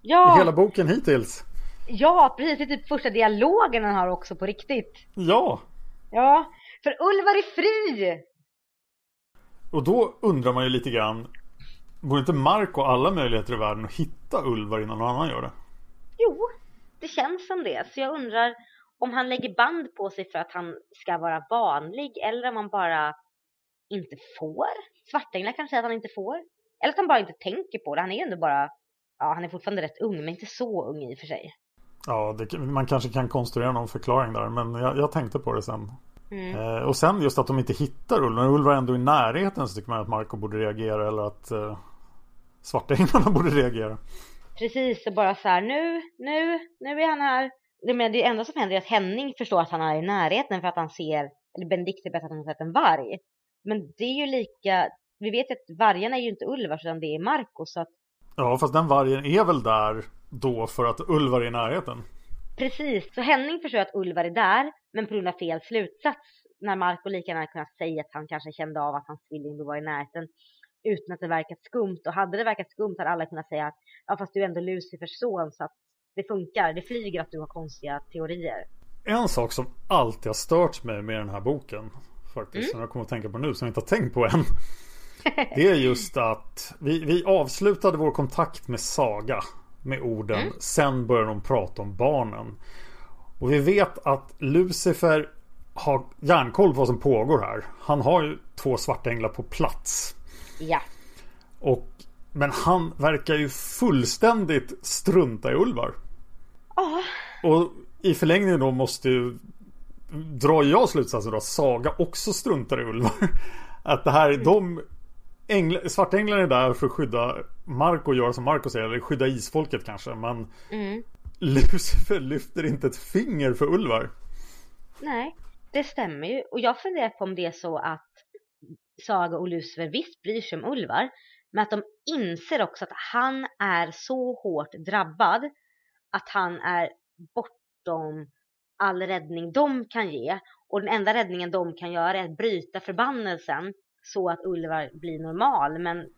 Ja,
hela boken hittills.
ja precis. Det är typ första dialogen han har också på riktigt.
Ja,
Ja, för Ulvar är fri!
och då undrar man ju lite grann. Borde inte Marco alla möjligheter i världen att hitta Ulvar innan någon annan gör det?
Jo, det känns som det. Så jag undrar om han lägger band på sig för att han ska vara vanlig eller om han bara inte får. Svartänglar kanske säger att han inte får. Eller att han bara inte tänker på det. Han är ju ändå bara, ja han är fortfarande rätt ung men inte så ung i och för sig.
Ja, det, man kanske kan konstruera någon förklaring där. Men jag, jag tänkte på det sen.
Mm.
Eh, och sen just att de inte hittar Ulvar. När Ulvar är ändå i närheten så tycker man att Marco borde reagera. Eller att eh, Svartänglarna borde reagera.
Precis, och bara så här nu, nu, nu är han här. Det, men det enda som händer är att Henning förstår att han är i närheten för att han ser, eller Benedikte berättar att han har sett en varg. Men det är ju lika, vi vet att vargarna är ju inte Ulvar utan det är Marco så att
Ja, fast den vargen är väl där då för att Ulvar är i närheten.
Precis, så Henning förstår att Ulvar är där, men på grund av fel slutsats. När Marco lika gärna kunnat säga att han kanske kände av att hans tvilling var i närheten utan att det verkat skumt. Och hade det verkat skumt hade alla kunnat säga att ja, fast du är ändå Lucifers son så att det funkar, det flyger att du har konstiga teorier.
En sak som alltid har stört mig med den här boken faktiskt, mm. som jag kommer att tänka på nu, som jag inte har tänkt på än. Det är just att vi, vi avslutade vår kontakt med Saga med orden mm. Sen börjar de prata om barnen. Och vi vet att Lucifer har järnkoll på vad som pågår här. Han har ju två svarta änglar på plats.
Ja.
Och, men han verkar ju fullständigt strunta i Ulvar.
Ja.
Och i förlängningen då måste ju drar jag slutsatsen då att Saga också struntar i Ulvar. Att det här, mm. de ängla, Svartänglarna är där för att skydda Marco och göra som Marco säger, eller skydda isfolket kanske. Men mm. Lucifer lyfter inte ett finger för Ulvar.
Nej, det stämmer ju. Och jag funderar på om det är så att Saga och Lucifer visst bryr sig om Ulvar. Men att de inser också att han är så hårt drabbad att han är bortom all räddning de kan ge. Och den enda räddningen de kan göra är att bryta förbannelsen så att Ulvar blir normal. Men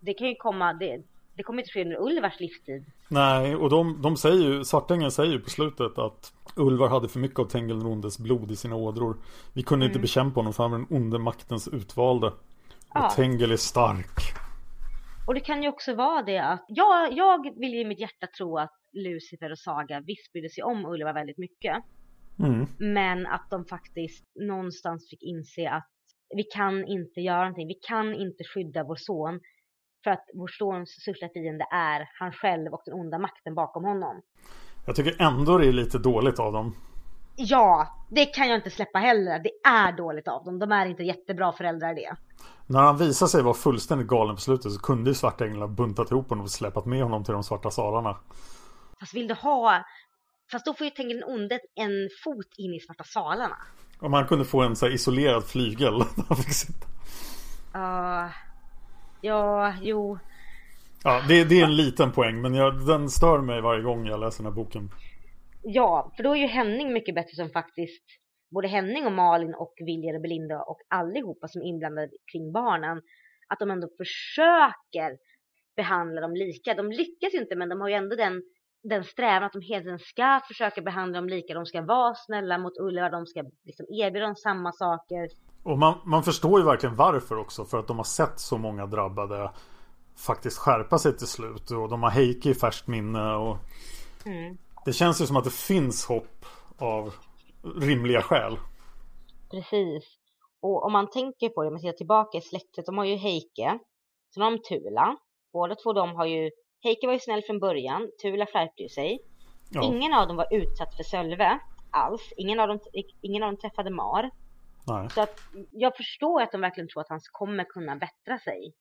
det kan ju komma, det, det kommer inte ske under Ulvars livstid.
Nej, och de, de säger ju, Svartängen säger ju på slutet att Ulvar hade för mycket av Tengelrondes blod i sina ådror. Vi kunde mm. inte bekämpa honom för han var den onde maktens utvalde. Och ja. Tengel är stark.
Och det kan ju också vara det att, jag, jag vill i mitt hjärta tro att Lucifer och Saga visst brydde sig om Ulvar väldigt mycket. Mm. Men att de faktiskt någonstans fick inse att vi kan inte göra någonting. Vi kan inte skydda vår son. För att vår sons största fiende är han själv och den onda makten bakom honom.
Jag tycker ändå det är lite dåligt av dem.
Ja, det kan jag inte släppa heller. Det är dåligt av dem. De är inte jättebra föräldrar det.
När han visade sig vara fullständigt galen på slutet så kunde ju Svarta Änglar buntat ihop honom och släpat med honom till de svarta salarna.
Fast vill du ha Fast då får ju tänka den onde en fot in i svarta salarna.
Om han kunde få en så isolerad flygel.
uh, ja, jo.
Ja, det, det, är en liten poäng men jag, den stör mig varje gång jag läser den här boken.
Ja, för då är ju Henning mycket bättre som faktiskt både Henning och Malin och Viljar och Belinda och allihopa som är inblandade kring barnen att de ändå försöker behandla dem lika. De lyckas ju inte men de har ju ändå den den strävan att de hela tiden ska försöka behandla dem lika. De ska vara snälla mot Ulva, de ska liksom erbjuda dem samma saker.
Och man, man förstår ju verkligen varför också. För att de har sett så många drabbade faktiskt skärpa sig till slut. Och de har Heike i färskt minne. Och mm. Det känns ju som att det finns hopp av rimliga skäl.
Precis. Och om man tänker på det, om man ser tillbaka i släktet, de har ju Heike, sen har de Tula. Båda två de har ju Heike var ju snäll från början, Tula skärpte ju sig. Ja. Ingen av dem var utsatt för Sölve alls. Ingen av dem, ingen av dem träffade Mar. Nej. Så att jag förstår att de verkligen tror att han kommer kunna bättra sig.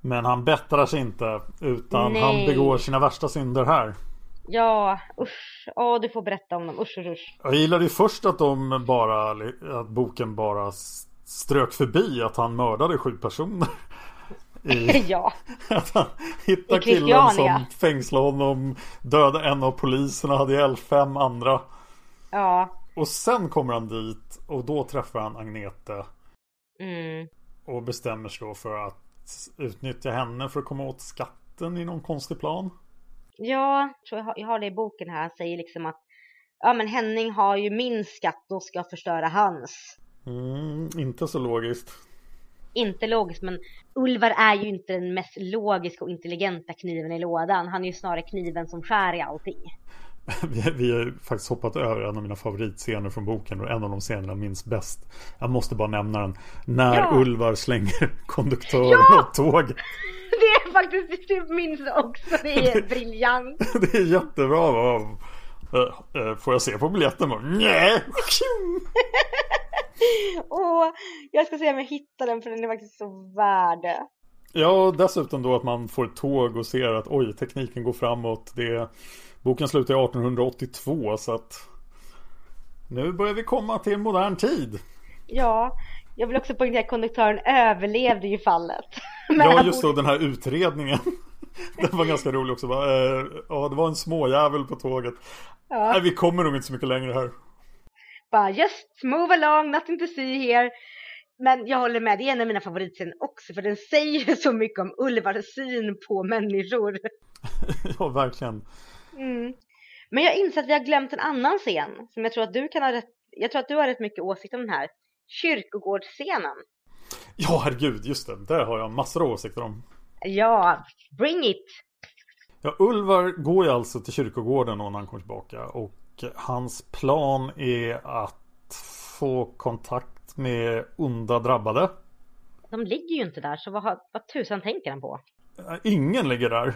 Men han bättrar sig inte utan Nej. han begår sina värsta synder här.
Ja, usch. Åh, du får berätta om dem. Usch, usch, usch.
Jag gillade ju först att de bara, att boken bara strök förbi att han mördade sju personer.
I, ja.
Att han hittar killen som fängslade honom, dödade en av poliserna, hade ihjäl fem andra.
Ja.
Och sen kommer han dit och då träffar han Agnete.
Mm.
Och bestämmer sig då för att utnyttja henne för att komma åt skatten i någon konstig plan.
Ja, tror jag, jag har det i boken här. Han säger liksom att ja men Henning har ju min skatt och ska förstöra hans.
Mm, inte så logiskt
inte logiskt men Ulvar är ju inte den mest logiska och intelligenta kniven i lådan. Han är ju snarare kniven som skär i allting.
Vi, vi har faktiskt hoppat över en av mina favoritscener från boken och en av de scenerna minns bäst. Jag måste bara nämna den. När ja. Ulvar slänger konduktören ja! av tåg.
Det är faktiskt, det minns också. Det är briljant.
det är jättebra. Eh, eh, får jag se på biljetten? Nej!
och jag ska se om jag hittar den för den är faktiskt så värd
Ja, och dessutom då att man får ett tåg och ser att oj, tekniken går framåt. Det, boken slutar 1882 så att nu börjar vi komma till modern tid.
Ja, jag vill också poängtera att konduktören överlevde ju fallet.
ja, just då den här utredningen. Den var ganska rolig också. Eh, ja, det var en småjävel på tåget.
Ja.
Nej, vi kommer nog inte så mycket längre här.
Bara just move along, nothing to see here. Men jag håller med, det är en av mina favoritscener också för den säger så mycket om Ulvars syn på människor.
ja, verkligen.
Mm. Men jag inser att vi har glömt en annan scen som jag tror att du kan ha rätt, jag tror att du har rätt mycket åsikt om den här. Kyrkogårdsscenen.
Ja, herregud, just det. Där har jag massor av åsikter om.
Ja, bring it!
Ja, Ulvar går ju alltså till kyrkogården när han kommer tillbaka och hans plan är att få kontakt med onda drabbade.
De ligger ju inte där, så vad, vad tusan tänker han på?
Ingen ligger där.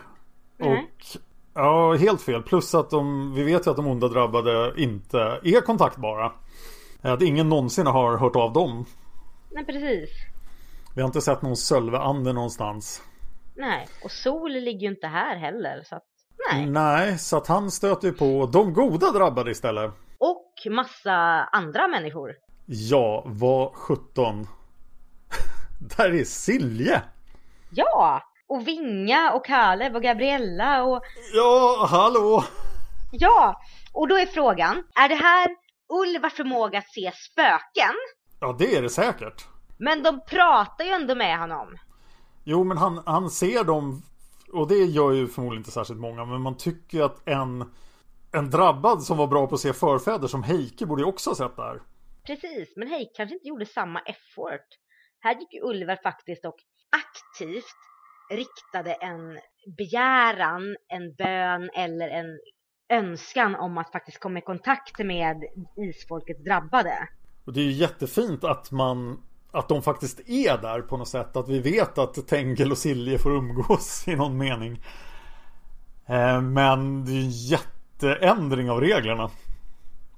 Nej.
Och ja, helt fel. Plus att de, vi vet ju att de onda drabbade inte är kontaktbara. Att ingen någonsin har hört av dem.
Nej, precis.
Vi har inte sett någon Sölveande någonstans.
Nej, och Sol ligger ju inte här heller, så att nej.
Nej, så att han stöter ju på de goda drabbade istället.
Och massa andra människor.
Ja, vad 17. Där är Silje.
Ja! Och Vinga och Kalev och Gabriella och
Ja, hallå.
ja! Och då är frågan, är det här Ulvars förmåga att se spöken?
Ja, det är det säkert.
Men de pratar ju ändå med honom.
Jo, men han, han ser dem och det gör ju förmodligen inte särskilt många. Men man tycker ju att en, en drabbad som var bra på att se förfäder som Heike borde ju också ha sett det här.
Precis, men hej, kanske inte gjorde samma effort. Här gick ju Ulvar faktiskt och aktivt riktade en begäran, en bön eller en önskan om att faktiskt komma i kontakt med isfolkets drabbade.
Och det är ju jättefint att man att de faktiskt är där på något sätt. Att vi vet att Tengel och Silje får umgås i någon mening. Eh, Men det är ju en jätteändring av reglerna.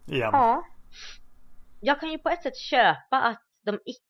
Igen.
Ja. Jag kan ju på ett sätt köpa att de icke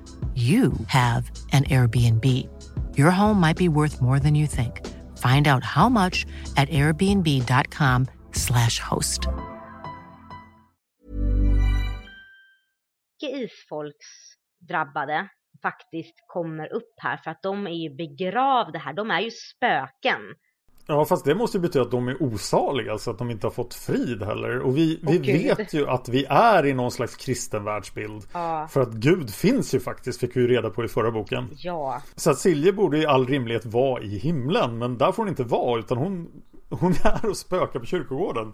you have an Airbnb. Your home might be worth more than you think. Find out how much at airbnb.com/slash host.
isfolksdrabbade faktiskt kommer upp här för att de är ju begravda här. De är ju spöken.
Ja, fast det måste ju betyda att de är osaliga, alltså att de inte har fått frid heller. Och vi, vi
Gud.
vet ju att vi är i någon slags kristen världsbild.
Ja.
För att Gud finns ju faktiskt, fick vi ju reda på i förra boken.
Ja,
Så att Silje borde i all rimlighet vara i himlen, men där får hon inte vara, utan hon, hon är och spökar på kyrkogården.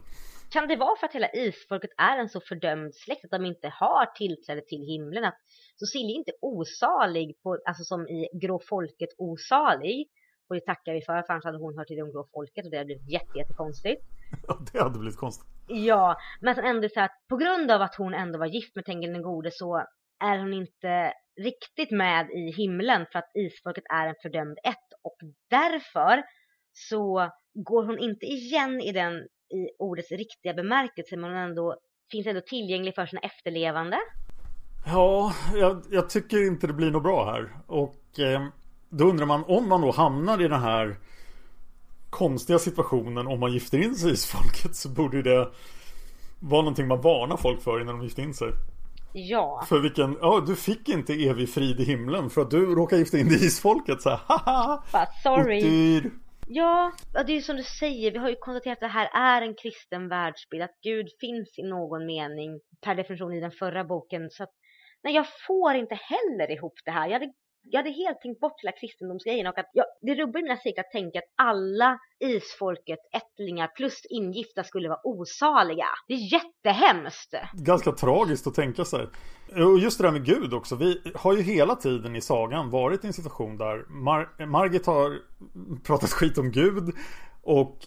kan det vara för att hela isfolket är en så fördömd släkt att de inte har tillträde till himlen? Att, så Silje är inte osalig, på, alltså som i grå folket osalig. Och det tackar vi för, för annars hade hon hört till det grå folket och det hade blivit jätte, jättekonstigt.
Ja, det hade blivit konstigt.
Ja, men sen ändå så att på grund av att hon ändå var gift med Tengil den gode så är hon inte riktigt med i himlen för att isfolket är en fördömd ett och därför så går hon inte igen i den i ordets riktiga bemärkelse men hon ändå finns ändå tillgänglig för sina efterlevande.
Ja, jag, jag tycker inte det blir något bra här. Och eh, Då undrar man om man då hamnar i den här konstiga situationen om man gifter in sig i isfolket så borde det vara någonting man varnar folk för innan de gifter in sig.
Ja.
För vilken, ja du fick inte evig frid i himlen för att du råkade gifta in dig i isfolket så här, haha!
Bara, sorry.
Otur.
Ja, ja, det är ju som du säger, vi har ju konstaterat att det här är en kristen världsbild, att Gud finns i någon mening per definition i den förra boken. Så att, nej, jag får inte heller ihop det här. Jag hade, jag hade helt tänkt bort hela kristendomsgrejen och att jag, det rubbar mina cirklar att tänka att alla isfolket, ättlingar plus ingifta skulle vara osaliga. Det är jättehemskt.
Ganska tragiskt att tänka sig. Och just det där med Gud också. Vi har ju hela tiden i sagan varit i en situation där Mar Margit har pratat skit om Gud och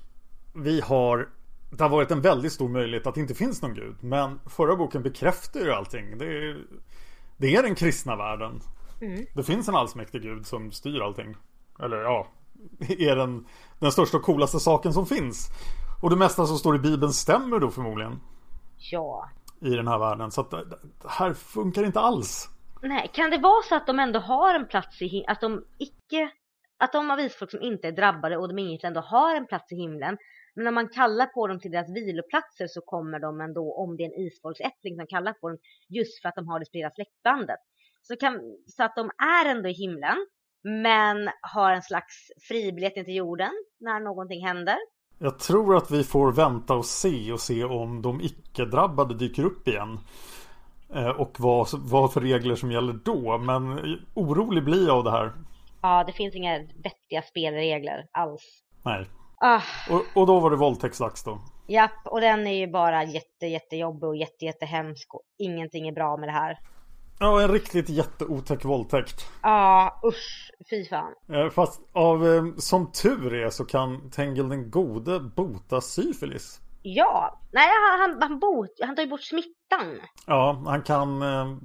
vi har det har varit en väldigt stor möjlighet att det inte finns någon gud. Men förra boken bekräftar ju allting. Det är, det är den kristna världen.
Mm.
Det finns en allsmäktig gud som styr allting. Eller ja, är den, den största och coolaste saken som finns. Och det mesta som står i Bibeln stämmer då förmodligen.
Ja.
I den här världen. Så att det här funkar inte alls.
Nej, kan det vara så att de ändå har en plats i himlen, att de icke, att de av isfolk som inte är drabbade och de ingifta ändå har en plats i himlen. Men när man kallar på dem till deras viloplatser så kommer de ändå, om det är en isfolksättling som kallar på dem, just för att de har det spridda släktbandet. Så, kan, så att de är ändå i himlen, men har en slags fribiljett in till jorden när någonting händer.
Jag tror att vi får vänta och se och se om de icke-drabbade dyker upp igen. Eh, Och vad, vad för regler som gäller då. Men orolig blir jag av det här.
Ja, det finns inga vettiga spelregler alls.
Nej.
Ah,
Och, och då var det våldtäktsdags då.
japp, och den är ju bara jätte, jättejobbig och jätte, jättehemsk och ingenting är bra med det här.
Ja, en riktigt jätteotäck våldtäkt.
Ja, usch, fy fan.
Eh, Fast av, eh, som tur är så kan Tengil den gode bota syfilis.
Ja, nej han, han, han, bot, han tar ju bort smittan.
Ja, han kan eh,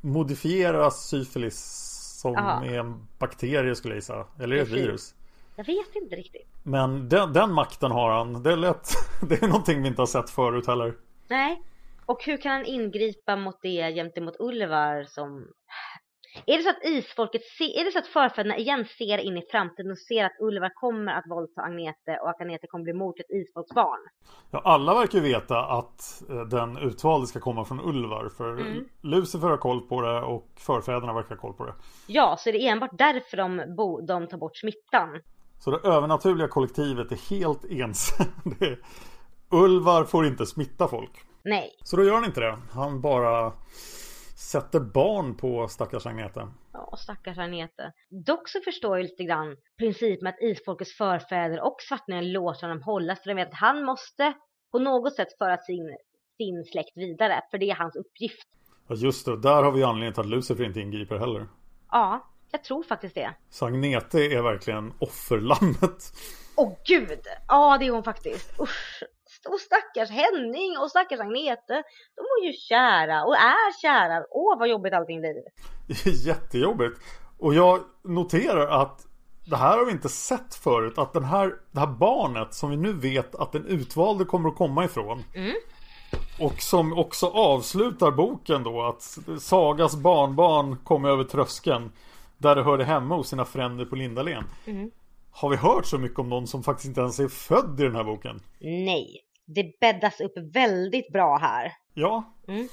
modifiera syfilis som
Ja.
är en bakterie skulle jag gissa. Eller ett
Precis.
virus.
Jag vet inte riktigt.
Men den, den makten har han. Det är lätt. Det är någonting vi inte har sett förut heller.
Nej. Och hur kan han ingripa mot det gentemot Ulvar som... Är det så att isfolket ser, är det så att förfäderna igen ser in i framtiden och ser att Ulvar kommer att våldta Agnete och att Agnete kommer bli mor till ett isfolksbarn?
Ja, alla verkar ju veta att eh, den utvalde ska komma från Ulvar. För
Mm.
Lucifer har koll på det och förfäderna verkar ha koll på det.
Ja, så är det enbart därför de, bo, de tar bort smittan.
Så det övernaturliga kollektivet är helt är, Ulvar får inte smitta folk.
Nej.
Så då gör han inte det. Han bara sätter barn på stackars Agnete.
Ja, stackars Agnete. Dock så förstår jag lite grann principen att isfolkets förfäder och svartningen låter honom hållas för de vet att han måste på något sätt föra sin, sin släkt vidare, för det är hans uppgift.
Ja just det, där har vi anledningen till att Lucifer inte ingriper heller.
Ja, jag tror faktiskt det.
Så Agnete är verkligen offerlammet.
Åh gud! Ja, det är hon faktiskt. Usch. Och stackars Henning och stackars Agnete. De var ju kära och är kära. Åh, vad jobbigt allting blir.
Jättejobbigt. Och jag noterar att det här har vi inte sett förut. Att den här, det här barnet som vi nu vet att den utvalde kommer att komma ifrån.
Mm.
Och som också avslutar boken då att Sagas barnbarn kom över tröskeln. Där det hörde hemma hos sina fränder på Lindalen.
Mm.
Har vi hört så mycket om någon som faktiskt inte ens är född i den här boken?
Nej, det bäddas upp väldigt bra här.
Ja.
Mm.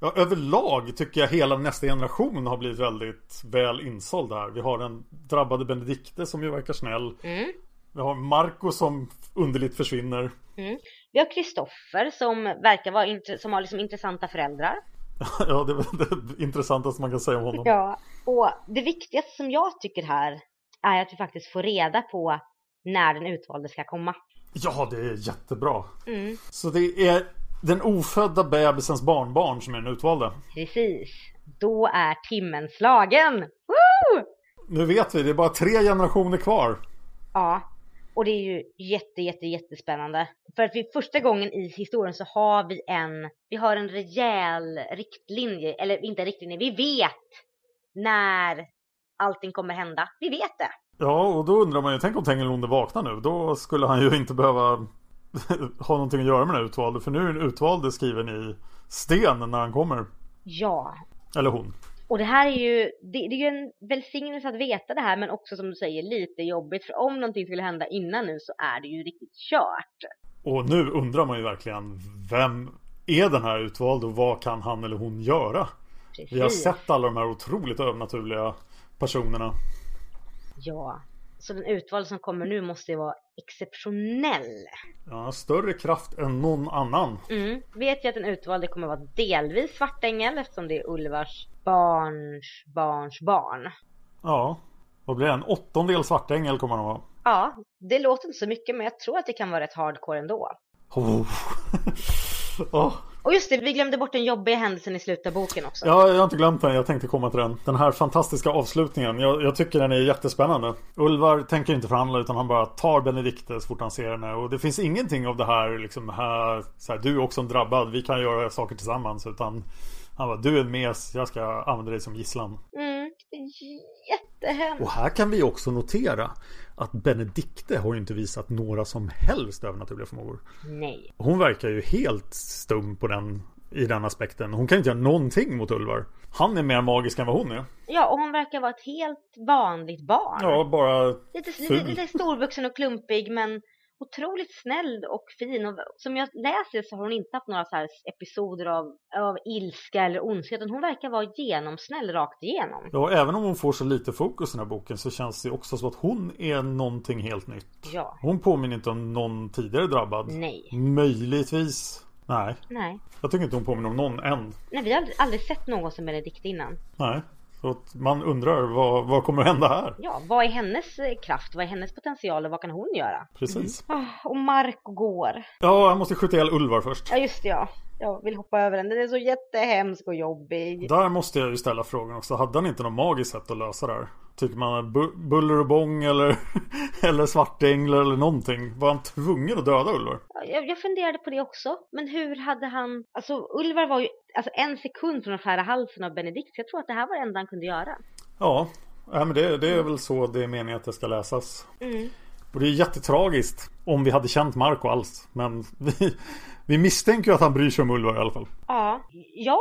Ja, överlag tycker jag hela nästa generation har blivit väldigt väl insåld här. Vi har den drabbade Benedikte som ju verkar snäll.
Mm.
Vi har Marco som underligt försvinner.
Mm. Vi har Kristoffer som verkar vara som har liksom intressanta föräldrar.
ja, det är det intressantaste man kan säga om honom.
Ja, och det viktigaste som jag tycker här är att vi faktiskt får reda på när den utvalde ska komma.
Ja, det är jättebra.
Mm.
Så det är den ofödda bebisens barnbarn som är den utvalda.
Precis. Då är timmen slagen! Woo!
Nu vet vi, det är bara tre generationer kvar.
Ja, och det är ju jätte, jätte, jättespännande. För att vi första gången i historien så har vi en, vi har en rejäl riktlinje, eller inte riktlinje, vi vet när allting kommer hända. Vi vet det.
Ja, och då undrar man ju, tänk om Tengilonde vaknar nu. Då skulle han ju inte behöva ha någonting att göra med den utvalde. För nu är den utvalde skriven i sten när han kommer.
Ja,
Eller hon.
Och det här är ju, det, det är ju en välsignelse att veta det här men också som du säger lite jobbigt för om någonting skulle hända innan nu så är det ju riktigt kört.
Och nu undrar man ju verkligen vem är den här utvald och vad kan han eller hon göra? Precis. Vi har sett alla de här otroligt övernaturliga personerna.
Ja, så den utvald som kommer nu måste ju vara exceptionell.
Ja, större kraft än någon annan.
Mm. Vet vi att den utvalde kommer vara delvis svartängel eftersom det är Ulvars barns barns barn.
Ja, vad blir det? En åttondel svartängel kommer han vara.
Ja, det låter inte så mycket men jag tror att det kan vara rätt hardcore ändå.
Oh.
oh. Och just det, vi glömde bort den jobbiga händelsen i slutet av boken också.
Ja, jag har inte glömt den. Jag tänkte komma till den. Den här fantastiska avslutningen. Jag, jag tycker den är jättespännande. Ulvar tänker inte förhandla utan han bara tar Benedikte så fort han ser henne. Och det finns ingenting av det här liksom här, så här, du är också en drabbad, vi kan göra saker tillsammans. Utan han bara, du är en mes, jag ska använda dig som gisslan.
Mm, jättehemskt.
Och här kan vi också notera att Benedikte har ju inte visat några som helst övernaturliga förmågor.
Nej.
Hon verkar ju helt stum på den i den aspekten. Hon kan inte göra någonting mot Ulvar. Han är mer magisk än vad hon är.
Ja, och hon verkar vara ett helt vanligt barn.
Ja, bara
lite, lite, lite storvuxen och klumpig men otroligt snäll och fin. Och som jag läser så har hon inte haft några så här episoder av, av ilska eller ondska. Utan hon verkar vara genomsnäll rakt igenom.
Ja, även om hon får så lite fokus i den här boken så känns det också som att hon är någonting helt nytt.
Ja.
Hon påminner inte om någon tidigare drabbad.
Nej.
Möjligtvis. Nej.
Nej.
Jag tycker inte hon påminner om någon än.
Nej, vi har aldrig, aldrig sett någon som Benedikt innan.
Nej. Så man undrar vad, vad kommer att hända här?
Ja, vad är hennes eh, kraft? Vad är hennes potential och vad kan hon göra?
Precis.
Mm. och Mark går.
Ja, han måste skjuta ihjäl Ulvar först.
Ja, just det ja. Jag vill hoppa över den. Den är så jättehemsk och jobbig.
Där måste jag ju ställa frågan också. Hade han inte något magiskt sätt att lösa det här? Tycker man bu buller och bång eller, eller svartänglar eller någonting? Var han tvungen att döda Ulvar?
Jag, jag funderade på det också. Men hur hade han... Alltså Ulvar var ju alltså, en sekund från att skära halsen av Benedikt. Jag tror att det här var det enda han kunde göra.
Ja, ja men det, det är väl så det är meningen att det ska läsas.
Mm.
Och det är jättetragiskt om vi hade känt Marco alls. Men vi, vi misstänker ju att han bryr sig om Ulvar i alla fall.
Ja, jag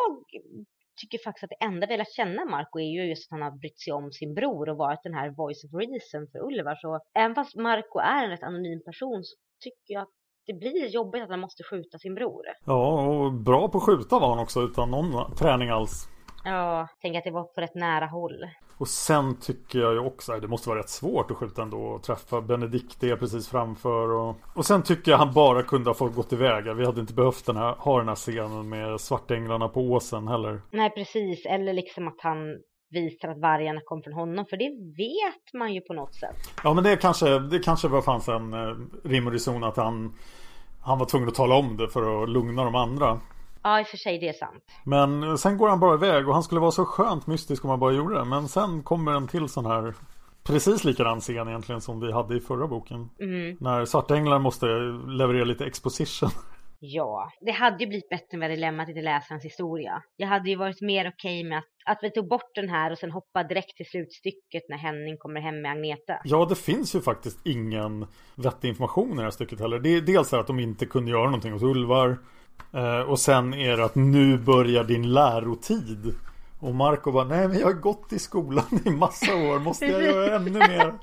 tycker faktiskt att det enda vi lärt känna Marco är ju just att han har brytt sig om sin bror och varit den här voice of reason för Ulvar. Så även fast Marco är en rätt anonym person så tycker jag att det blir jobbigt att han måste skjuta sin bror.
Ja, och bra på att skjuta var han också utan någon träning alls.
Ja, tänk att det var på rätt nära håll.
Och sen tycker jag ju också att det måste vara rätt svårt att skjuta ändå och träffa Benedikte precis framför. Och, och sen tycker jag han bara kunde ha fått gått iväg. Vi hade inte behövt den här, ha den här scenen med svartänglarna på åsen heller.
Nej, precis. Eller liksom att han visar att vargarna kom från honom. För det vet man ju på något sätt.
Ja, men det kanske, det kanske var fanns en eh, rim och reson att han, han var tvungen att tala om det för att lugna de andra.
Ja, i och för sig, det är sant.
Men sen går han bara iväg och han skulle vara så skönt mystisk om han bara gjorde det. Men sen kommer en till sån här Precis likadan scen egentligen som vi hade i förra boken.
Mm.
När Svartänglar måste leverera lite exposition.
Ja, det hade ju blivit bättre om vi hade lämnat till läsarens historia. Jag hade ju varit mer okej okay med att, att vi tog bort den här och sen hoppade direkt till slutstycket när Henning kommer hem med Agneta.
Ja, det finns ju faktiskt ingen vettig information i det här stycket heller. Det är dels att de inte kunde göra någonting hos Ulvar. Eh, och sen är det att nu börjar din lärotid. Och Marco bara, nej men jag har gått i skolan i massa år, måste jag göra ännu mer?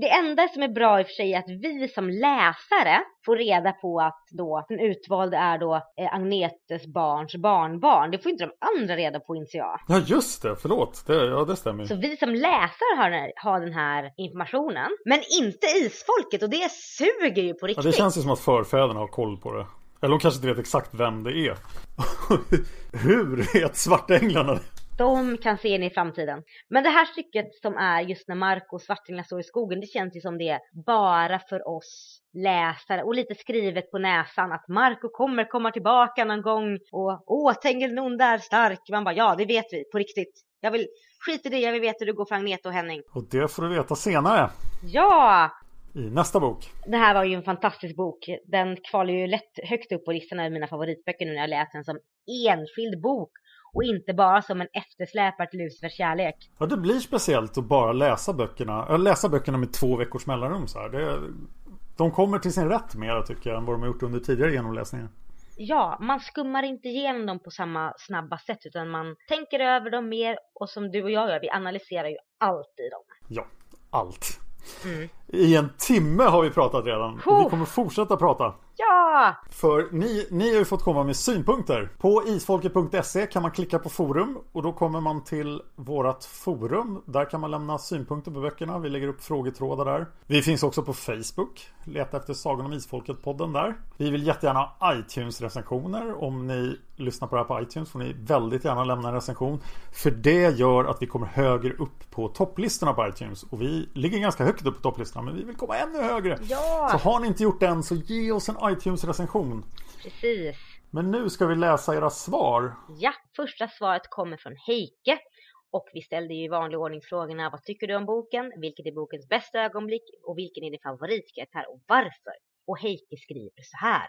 Det enda som är bra i och för sig är att vi som läsare får reda på att då den utvalde är då eh, Agnetes barns barnbarn. Det får inte de andra reda på inser jag.
Ja just det, förlåt. Det, ja det stämmer.
Så vi som läsare har har den här informationen. Men inte isfolket och det suger ju på riktigt.
Ja, det känns ju som att förfäderna har koll på det. Eller de kanske inte vet exakt vem det är. Hur vet svartänglarna det?
De kan se in i framtiden. Men det här stycket som är just när Marco och Svartänglar står i skogen, det känns ju som det är bara för oss läsare och lite skrivet på näsan att Marco kommer komma tillbaka någon gång och åh, Tengil Nonda är stark. Man bara ja, det vet vi på riktigt. Jag vill skit i det, jag vill veta hur det går för Agneta och Henning.
Och det får du veta senare.
Ja!
I nästa bok.
Det här var ju en fantastisk bok. Den kvalar ju lätt högt upp på listan över mina favoritböcker nu när jag läst den som enskild bok och inte bara som en eftersläpare till Lucifers kärlek.
Ja, det blir speciellt att bara läsa böckerna. Läsa böckerna med två veckors mellanrum så här. Det, de kommer till sin rätt mer tycker jag än vad de har gjort under tidigare genomläsningar.
ja, man skummar inte igenom dem på samma snabba sätt utan man tänker över dem mer och som du och jag gör, vi analyserar ju allt i dem.
Ja, allt. Mm. I en timme har vi pratat redan och vi kommer fortsätta prata.
Ja!
För ni, ni har ju fått komma med synpunkter. På isfolket.se kan man klicka på forum och då kommer man till vårat forum. Där kan man lämna synpunkter på böckerna. Vi lägger upp frågetrådar där. Vi finns också på Facebook. Leta efter Sagan om Isfolket-podden där. Vi vill jättegärna ha iTunes-recensioner. Om ni lyssnar på det här på iTunes får ni väldigt gärna lämna en recension. För det gör att vi kommer högre upp på topplistorna på iTunes. Och vi ligger ganska högt upp på topplistorna men vi vill komma ännu högre.
Ja!
Så har ni inte gjort det än så ge oss en iTunes-recension.
Precis.
Men nu ska vi läsa era svar.
Ja, första svaret kommer från Heike. Och vi ställde ju i vanlig ordning frågorna Vad tycker du om boken? Vilket är bokens bästa ögonblick? Och vilken är din favoritkaraktär och varför? Och Heike skriver så här.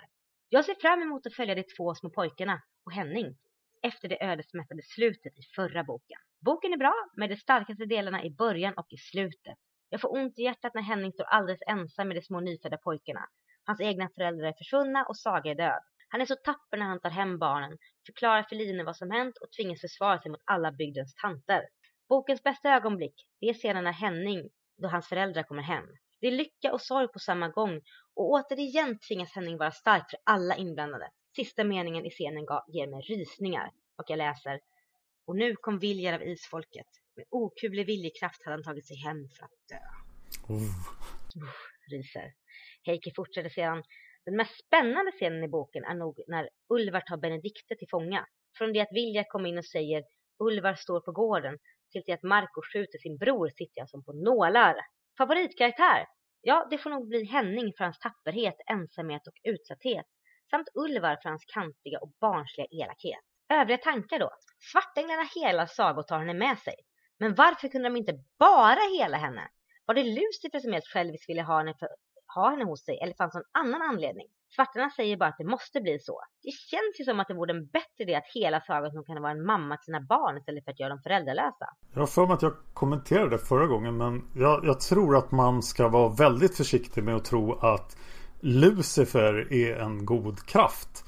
Jag ser fram emot att följa de två små pojkarna och Henning efter det ödesmättade slutet i förra boken. Boken är bra med de starkaste delarna i början och i slutet. Jag får ont i hjärtat när Henning står alldeles ensam med de små nyfödda pojkarna. Hans egna föräldrar är försvunna och Saga är död. Han är så tapper när han tar hem barnen, förklarar för Line vad som hänt och tvingas försvara sig mot alla bygdens tanter. Bokens bästa ögonblick, det är scenen när Henning, då hans föräldrar kommer hem. Det är lycka och sorg på samma gång och återigen tvingas Henning vara stark för alla inblandade. Sista meningen i scenen ger mig rysningar och jag läser Och nu kom Viljar av isfolket. Med okuvlig viljekraft hade han tagit sig hem för att dö.
Oh.
Uh, ryser. Heike fortsätter sedan. Den mest spännande scenen i boken är nog när Ulvar tar Benedikte till fånga. Från det att Vilja kommer in och säger Ulvar står på gården till det att Marco skjuter sin bror sitter jag som på nålar. Favoritkaraktär? Ja, det får nog bli Henning för hans tapperhet, ensamhet och utsatthet. Samt Ulvar för hans kantiga och barnsliga elakhet. Övriga tankar då? Svartänglarna hela Sagotaren henne med sig. Men varför kunde de inte bara hela henne? Var det Lucifer som helt själviskt ville ha henne för ha henne hos sig eller fanns någon annan anledning? Svartarna säger bara att det måste bli så. Det känns ju som att det vore en bättre idé att hela sagan som kan vara en mamma till sina barn istället för att göra dem föräldralösa.
Jag har för mig att jag kommenterade det förra gången men jag, jag tror att man ska vara väldigt försiktig med att tro att Lucifer är en god kraft.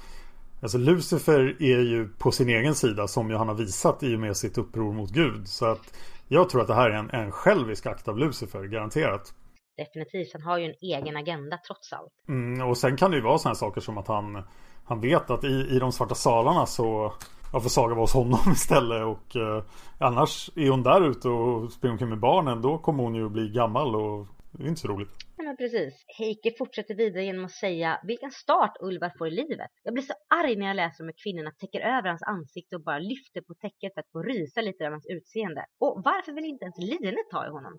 Alltså Lucifer är ju på sin egen sida som ju han har visat i och med sitt uppror mot Gud. Så att jag tror att det här är en, en självisk akt av Lucifer, garanterat
definitivt. Han har ju en egen agenda trots allt.
Mm, och sen kan det ju vara sådana saker som att han, han vet att i, i de svarta salarna så ja, får Saga vara hos honom istället och eh, annars är hon där ute och springer omkring med barnen då kommer hon ju bli gammal och det är inte så roligt.
Ja, men precis. Heike fortsätter vidare genom att säga vilken start Ulvar får i livet. Jag blir så arg när jag läser om hur kvinnorna täcker över hans ansikte och bara lyfter på täcket för att få rysa lite över hans utseende. Och varför vill inte ens Line ta i honom?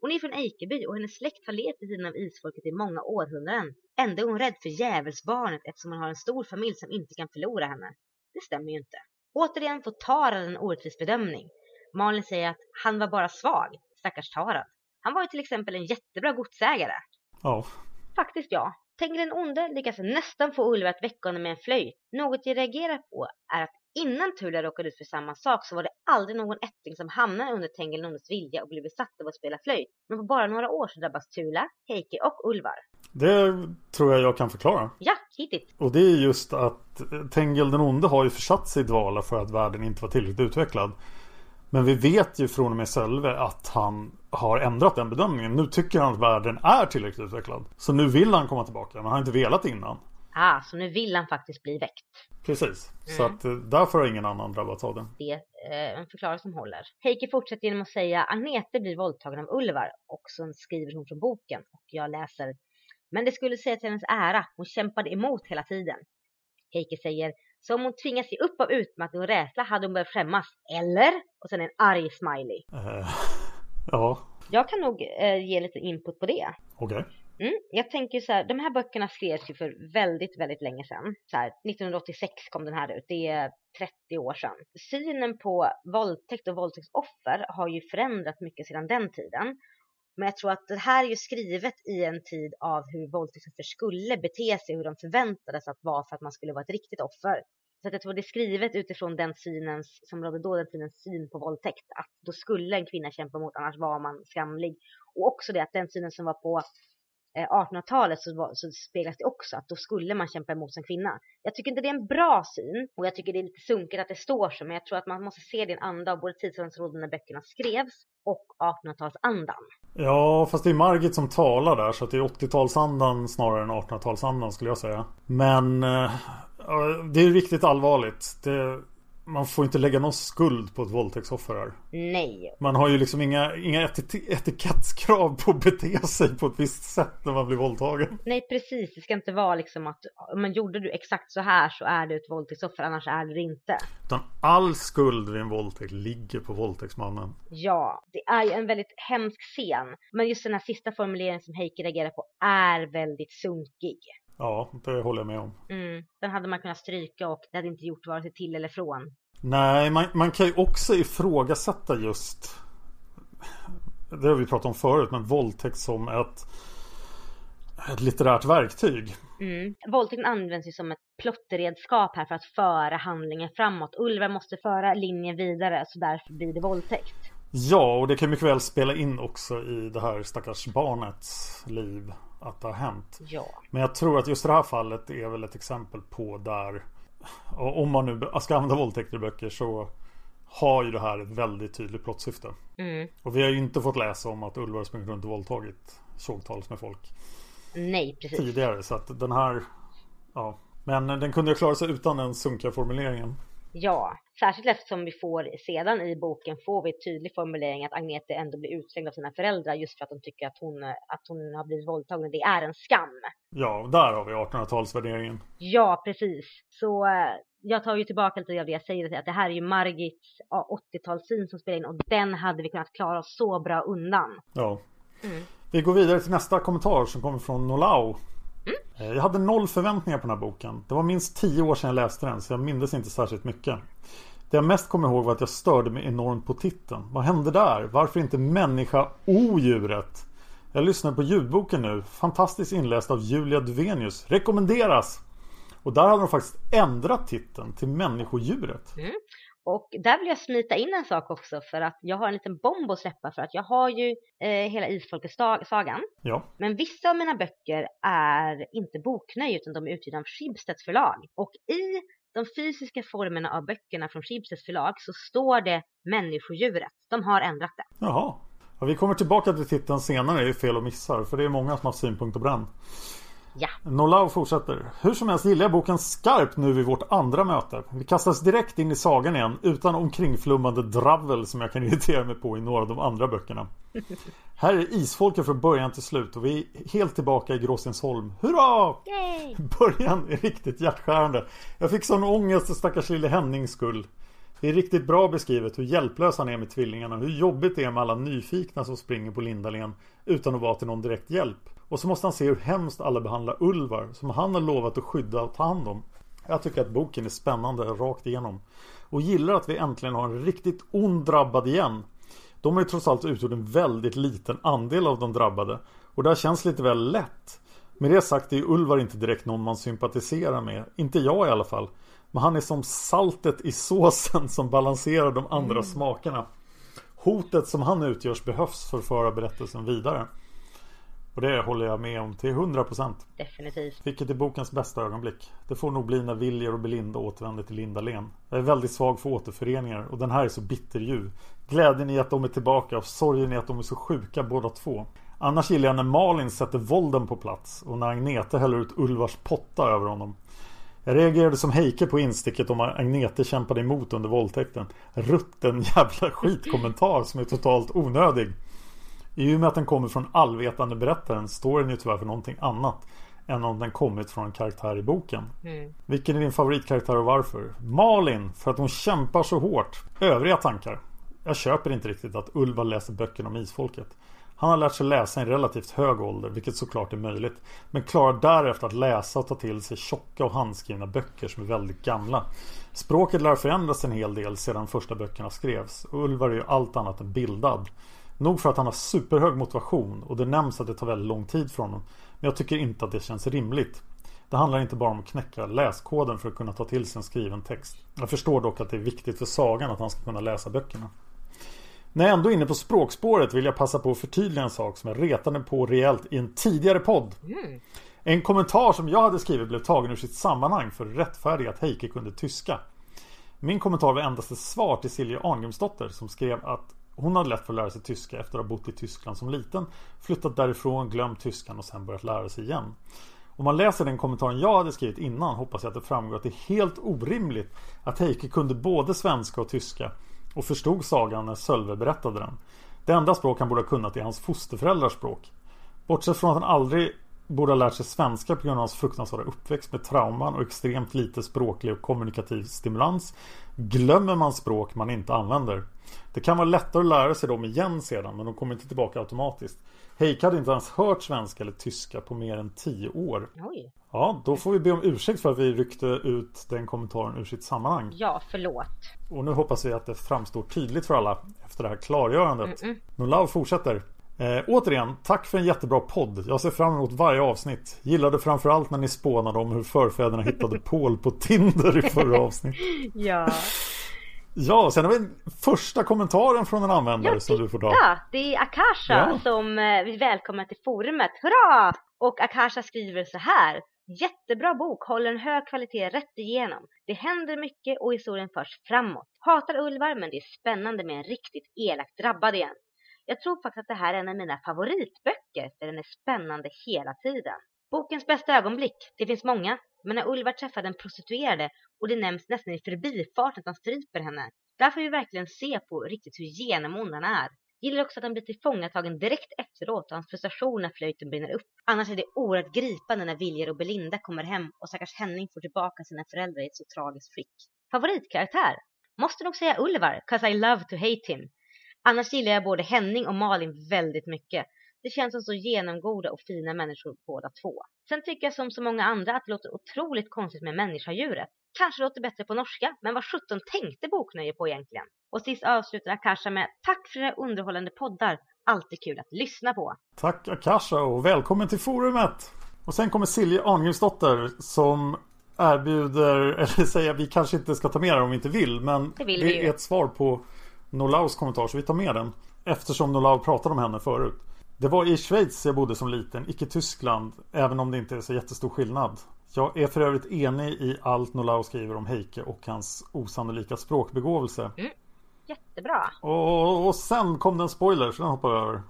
Hon är från Eikeby och hennes släkt har levt vid sidan av isfolket i många århundraden. Ändå är hon rädd för djävulsbarnet eftersom hon har en stor familj som inte kan förlora henne. Det stämmer ju inte. Återigen får Tarad en orättvis bedömning. Malin säger att han var bara svag, stackars Tarad. Han var ju till exempel en jättebra godsägare.
Ja.
Faktiskt ja. Tänk den onde lyckas nästan få Ulva att väcka honom med en flöjt. Något jag reagerar på är att Innan Tulla råkade ut för samma sak så var det aldrig någon ättling som hamnade under Tengilnundes vilja och blev besatt av att spela flöjt. Men på bara några år så drabbas Tula, Heike och Ulvar.
Det tror jag jag kan förklara.
Ja, hittills.
Och det är just att Tengil den onde har ju försatt sig i dvala för att världen inte var tillräckligt utvecklad. Men vi vet ju från och med Sölve att han har ändrat den bedömningen. Nu tycker han att världen är tillräckligt utvecklad. Så nu vill han komma tillbaka, men han har inte velat innan.
Ah, så nu vill han faktiskt bli väckt.
Precis, mm. så att eh, därför har ingen annan drabbats av det.
Det är eh, en förklaring som håller. Heike fortsätter genom att säga Agnete blir våldtagen av Ulvar och så skriver hon från boken och jag läser Men det skulle säga till hennes ära, hon kämpade emot hela tiden. Heike säger så om hon tvingas ge upp av utmattning och rädsla hade hon börjat skämmas, eller? Och sen en arg smiley.
Uh, ja.
Jag kan nog uh, ge lite input på det.
Okej. Okay.
Mm, jag tänker så här, de här böckerna skrevs ju för väldigt, väldigt länge sedan. Så här, 1986 kom den här ut, det är 30 år sedan. Synen på våldtäkt och våldtäktsoffer har ju förändrats mycket sedan den tiden. Men jag tror att det här är ju skrivet i en tid av hur våldtäktsoffer skulle bete sig, hur de förväntades att vara för att man skulle vara ett riktigt offer. Så att jag tror det är skrivet utifrån den synen som rådde då, den tidens syn på våldtäkt. Att då skulle en kvinna kämpa mot, annars var man skamlig. Och också det att den synen som var på Eh, 1800-talet så, så speglas det också att då skulle man kämpa emot som kvinna. Jag tycker inte det är en bra syn och jag tycker det är lite sunkigt att det står så men jag tror att man måste se den anda av både tidsåldern när böckerna skrevs och 1800-talsandan.
Ja, fast det är Margit som talar där så att det är 80-talsandan snarare än 1800-talsandan skulle jag säga. Men eh, det är riktigt allvarligt. Det, man får inte lägga någon skuld på ett våldtäktsoffer här.
Nej.
Man har ju liksom inga, inga etikettskrav på att bete sig på ett visst sätt när man blir våldtagen.
Nej precis, det ska inte vara liksom att men gjorde du exakt så här så är du ett våldtäktsoffer annars är du det inte.
Utan all skuld vid en våldtäkt ligger på våldtäktsmannen.
Ja, det är ju en väldigt hemsk scen. Men just den här sista formuleringen som Heike reagerar på är väldigt sunkig.
Ja, det håller jag med om.
Mm, den hade man kunnat stryka och det hade inte gjort vare sig till eller från.
Nej, man, man kan ju också ifrågasätta just Det har vi pratat om förut, men våldtäkt som ett ett litterärt verktyg.
Mm. Våldtäkten används ju som ett plotterredskap här för att föra handlingen framåt. Ulva måste föra linjen vidare så därför blir det våldtäkt.
Ja, och det kan mycket väl spela in också i det här stackars barnets liv att det har hänt.
Ja.
Men jag tror att just det här fallet är väl ett exempel på där om man nu ska använda våldtäkter i böcker så har ju det här ett väldigt tydligt plottsyfte.
Mm.
Och vi har ju inte fått läsa om att Ulvar sprungit runt och våldtagit tjogtals med folk.
Nej, precis.
Tidigare, så att den här Ja, men den kunde ju klara sig utan den sunkiga formuleringen.
Ja, särskilt eftersom vi får sedan i boken får vi tydlig formulering att Agnete ändå blir utslängd av sina föräldrar just för att de tycker att hon, att hon har blivit våldtagen. Det är en skam.
Ja, där har vi 1800-talsvärderingen.
Ja, precis. Så eh, jag tar ju tillbaka lite av det jag säger, att det här är ju Margits 80-talssyn som spelar in och den hade vi kunnat klara oss så bra undan.
Ja.
Mm.
Vi går vidare till nästa kommentar som kommer från Nolau.
Eh,
jag hade noll förväntningar på den här boken. Det var minst tio år sedan jag läste den så jag mindes inte särskilt mycket. Det jag mest kommer ihåg var att jag störde mig enormt på titeln. Vad hände där? Varför inte människa odjuret? Jag lyssnar på ljudboken nu. Fantastiskt inläst av Julia Duvenius. Rekommenderas! Och där hade de faktiskt ändrat titeln till Människodjuret.
Mm. Och där vill jag smita in en sak också för att jag har en liten bomb att släppa för att jag har ju eh, hela Isfolkets-sagan.
Ja.
Men vissa av mina böcker är inte boknöj utan de är utgivna av Schibsteds förlag. Och i de fysiska formerna av böckerna från Schibsteds förlag så står det människodjuret. De har ändrat det.
Jaha. Ja, vi kommer tillbaka till titeln senare i fel och missar för det är många som har synpunkter på den.
Ja.
Nolau fortsätter. Hur som helst gillar jag boken skarpt nu vid vårt andra möte. Vi kastas direkt in i sagan igen utan omkringflummande dravel som jag kan irritera mig på i några av de andra böckerna. Här är isfolket från början till slut och vi är helt tillbaka i Gråstensholm. Hurra!
Yay!
Början är riktigt hjärtskärande. Jag fick sån ångest för stackars lille Hennings skull. Det är riktigt bra beskrivet hur hjälplös han är med tvillingarna. Hur jobbigt det är med alla nyfikna som springer på Lindalen utan att vara till någon direkt hjälp. Och så måste han se hur hemskt alla behandlar Ulvar som han har lovat att skydda och ta hand om. Jag tycker att boken är spännande rakt igenom. Och gillar att vi äntligen har en riktigt ond drabbad igen. De har ju trots allt utgjort en väldigt liten andel av de drabbade. Och det här känns lite väl lätt. Med det sagt är Ulvar inte direkt någon man sympatiserar med. Inte jag i alla fall. Men han är som saltet i såsen som balanserar de andra mm. smakerna. Hotet som han utgörs behövs för att föra berättelsen vidare. Och det håller jag med om till 100%.
Definitivt.
Vilket är bokens bästa ögonblick. Det får nog bli när Viljer och Belinda återvänder till Lindalen. Jag är väldigt svag för återföreningar och den här är så bitterljuv. Glädjen i att de är tillbaka och sorgen i att de är så sjuka båda två. Annars gillar jag när Malin sätter vålden på plats och när Agnete häller ut Ulvars potta över honom. Jag reagerade som Heike på insticket om att Agnete kämpade emot under våldtäkten. Rutten jävla skitkommentar som är totalt onödig. I och med att den kommer från allvetande berättaren står den ju tyvärr för någonting annat än om den kommit från en karaktär i boken.
Mm.
Vilken är din favoritkaraktär och varför? Malin, för att hon kämpar så hårt. Övriga tankar? Jag köper inte riktigt att Ulva läser böckerna om isfolket. Han har lärt sig läsa i en relativt hög ålder, vilket såklart är möjligt. Men klarar därefter att läsa och ta till sig tjocka och handskrivna böcker som är väldigt gamla. Språket lär förändras en hel del sedan första böckerna skrevs. Och Ulvar är ju allt annat än bildad. Nog för att han har superhög motivation och det nämns att det tar väldigt lång tid för honom. Men jag tycker inte att det känns rimligt. Det handlar inte bara om att knäcka läskoden för att kunna ta till sig en skriven text. Jag förstår dock att det är viktigt för sagan att han ska kunna läsa böckerna. När jag ändå är inne på språkspåret vill jag passa på att förtydliga en sak som jag retade på rejält i en tidigare podd.
Mm.
En kommentar som jag hade skrivit blev tagen ur sitt sammanhang för rättfärdiga att Heike kunde tyska. Min kommentar var endast ett svar till Silja Arngrimsdotter som skrev att hon hade lätt för att lära sig tyska efter att ha bott i Tyskland som liten, flyttat därifrån, glömt tyskan och sen börjat lära sig igen. Om man läser den kommentaren jag hade skrivit innan hoppas jag att det framgår att det är helt orimligt att Heike kunde både svenska och tyska och förstod sagan när Sölve berättade den. Det enda språk han borde ha kunnat är hans fosterföräldrars språk. Bortsett från att han aldrig borde ha lärt sig svenska på grund av hans fruktansvärda uppväxt med trauman och extremt lite språklig och kommunikativ stimulans glömmer man språk man inte använder. Det kan vara lättare att lära sig dem igen sedan men de kommer inte tillbaka automatiskt. Heike hade inte ens hört svenska eller tyska på mer än tio år.
Oj.
Ja, då får vi be om ursäkt för att vi ryckte ut den kommentaren ur sitt sammanhang.
Ja, förlåt.
Och nu hoppas vi att det framstår tydligt för alla efter det här klargörandet. Mm -mm. Fortsätter. Eh, återigen, tack för en jättebra podd. Jag ser fram emot varje avsnitt. Gillade framförallt när ni spånade om hur förfäderna hittade Paul på Tinder i förra avsnittet.
ja.
Ja, sen har vi första kommentaren från en användare ja, som du får ta.
Ja, det är Akasha ja. som eh, vill välkomna till forumet. Hurra! Och Akasha skriver så här. Jättebra bok, håller en hög kvalitet rätt igenom. Det händer mycket och historien förs framåt. Hatar ulvar men det är spännande med en riktigt elakt drabbad igen. Jag tror faktiskt att det här är en av mina favoritböcker för den är spännande hela tiden. Bokens bästa ögonblick, det finns många, men när Ulvar träffar den prostituerade och det nämns nästan i förbifarten att han stryper henne. Där får vi verkligen se på riktigt hur genomond han är. Gillar också att han blir tillfångatagen direkt efteråt och hans frustration när flöjten brinner upp. Annars är det oerhört gripande när Viljar och Belinda kommer hem och stackars Henning får tillbaka sina föräldrar i ett så tragiskt skick. Favoritkaraktär? Måste nog säga Ulvar, 'cause I love to hate him. Annars gillar jag både Henning och Malin väldigt mycket. Det känns som så genomgoda och fina människor båda två. Sen tycker jag som så många andra att det låter otroligt konstigt med människa-djuret. Kanske låter bättre på norska, men vad sjutton tänkte Boknöje på egentligen? Och sist avslutar Akasha med Tack för era underhållande poddar. Alltid kul att lyssna på.
Tack Akasha och välkommen till forumet. Och sen kommer Silje Arngrimsdotter som erbjuder, eller säger vi kanske inte ska ta med det om vi inte vill, men det, vill det är ett svar på Nolaus kommentar så vi tar med den. Eftersom Nolau pratade om henne förut. Det var i Schweiz jag bodde som liten, icke Tyskland. Även om det inte är så jättestor skillnad. Jag är för övrigt enig i allt Nolau skriver om Heike och hans osannolika språkbegåvelse.
Mm. Jättebra.
Och, och sen kom det en spoiler så den hoppar vi över.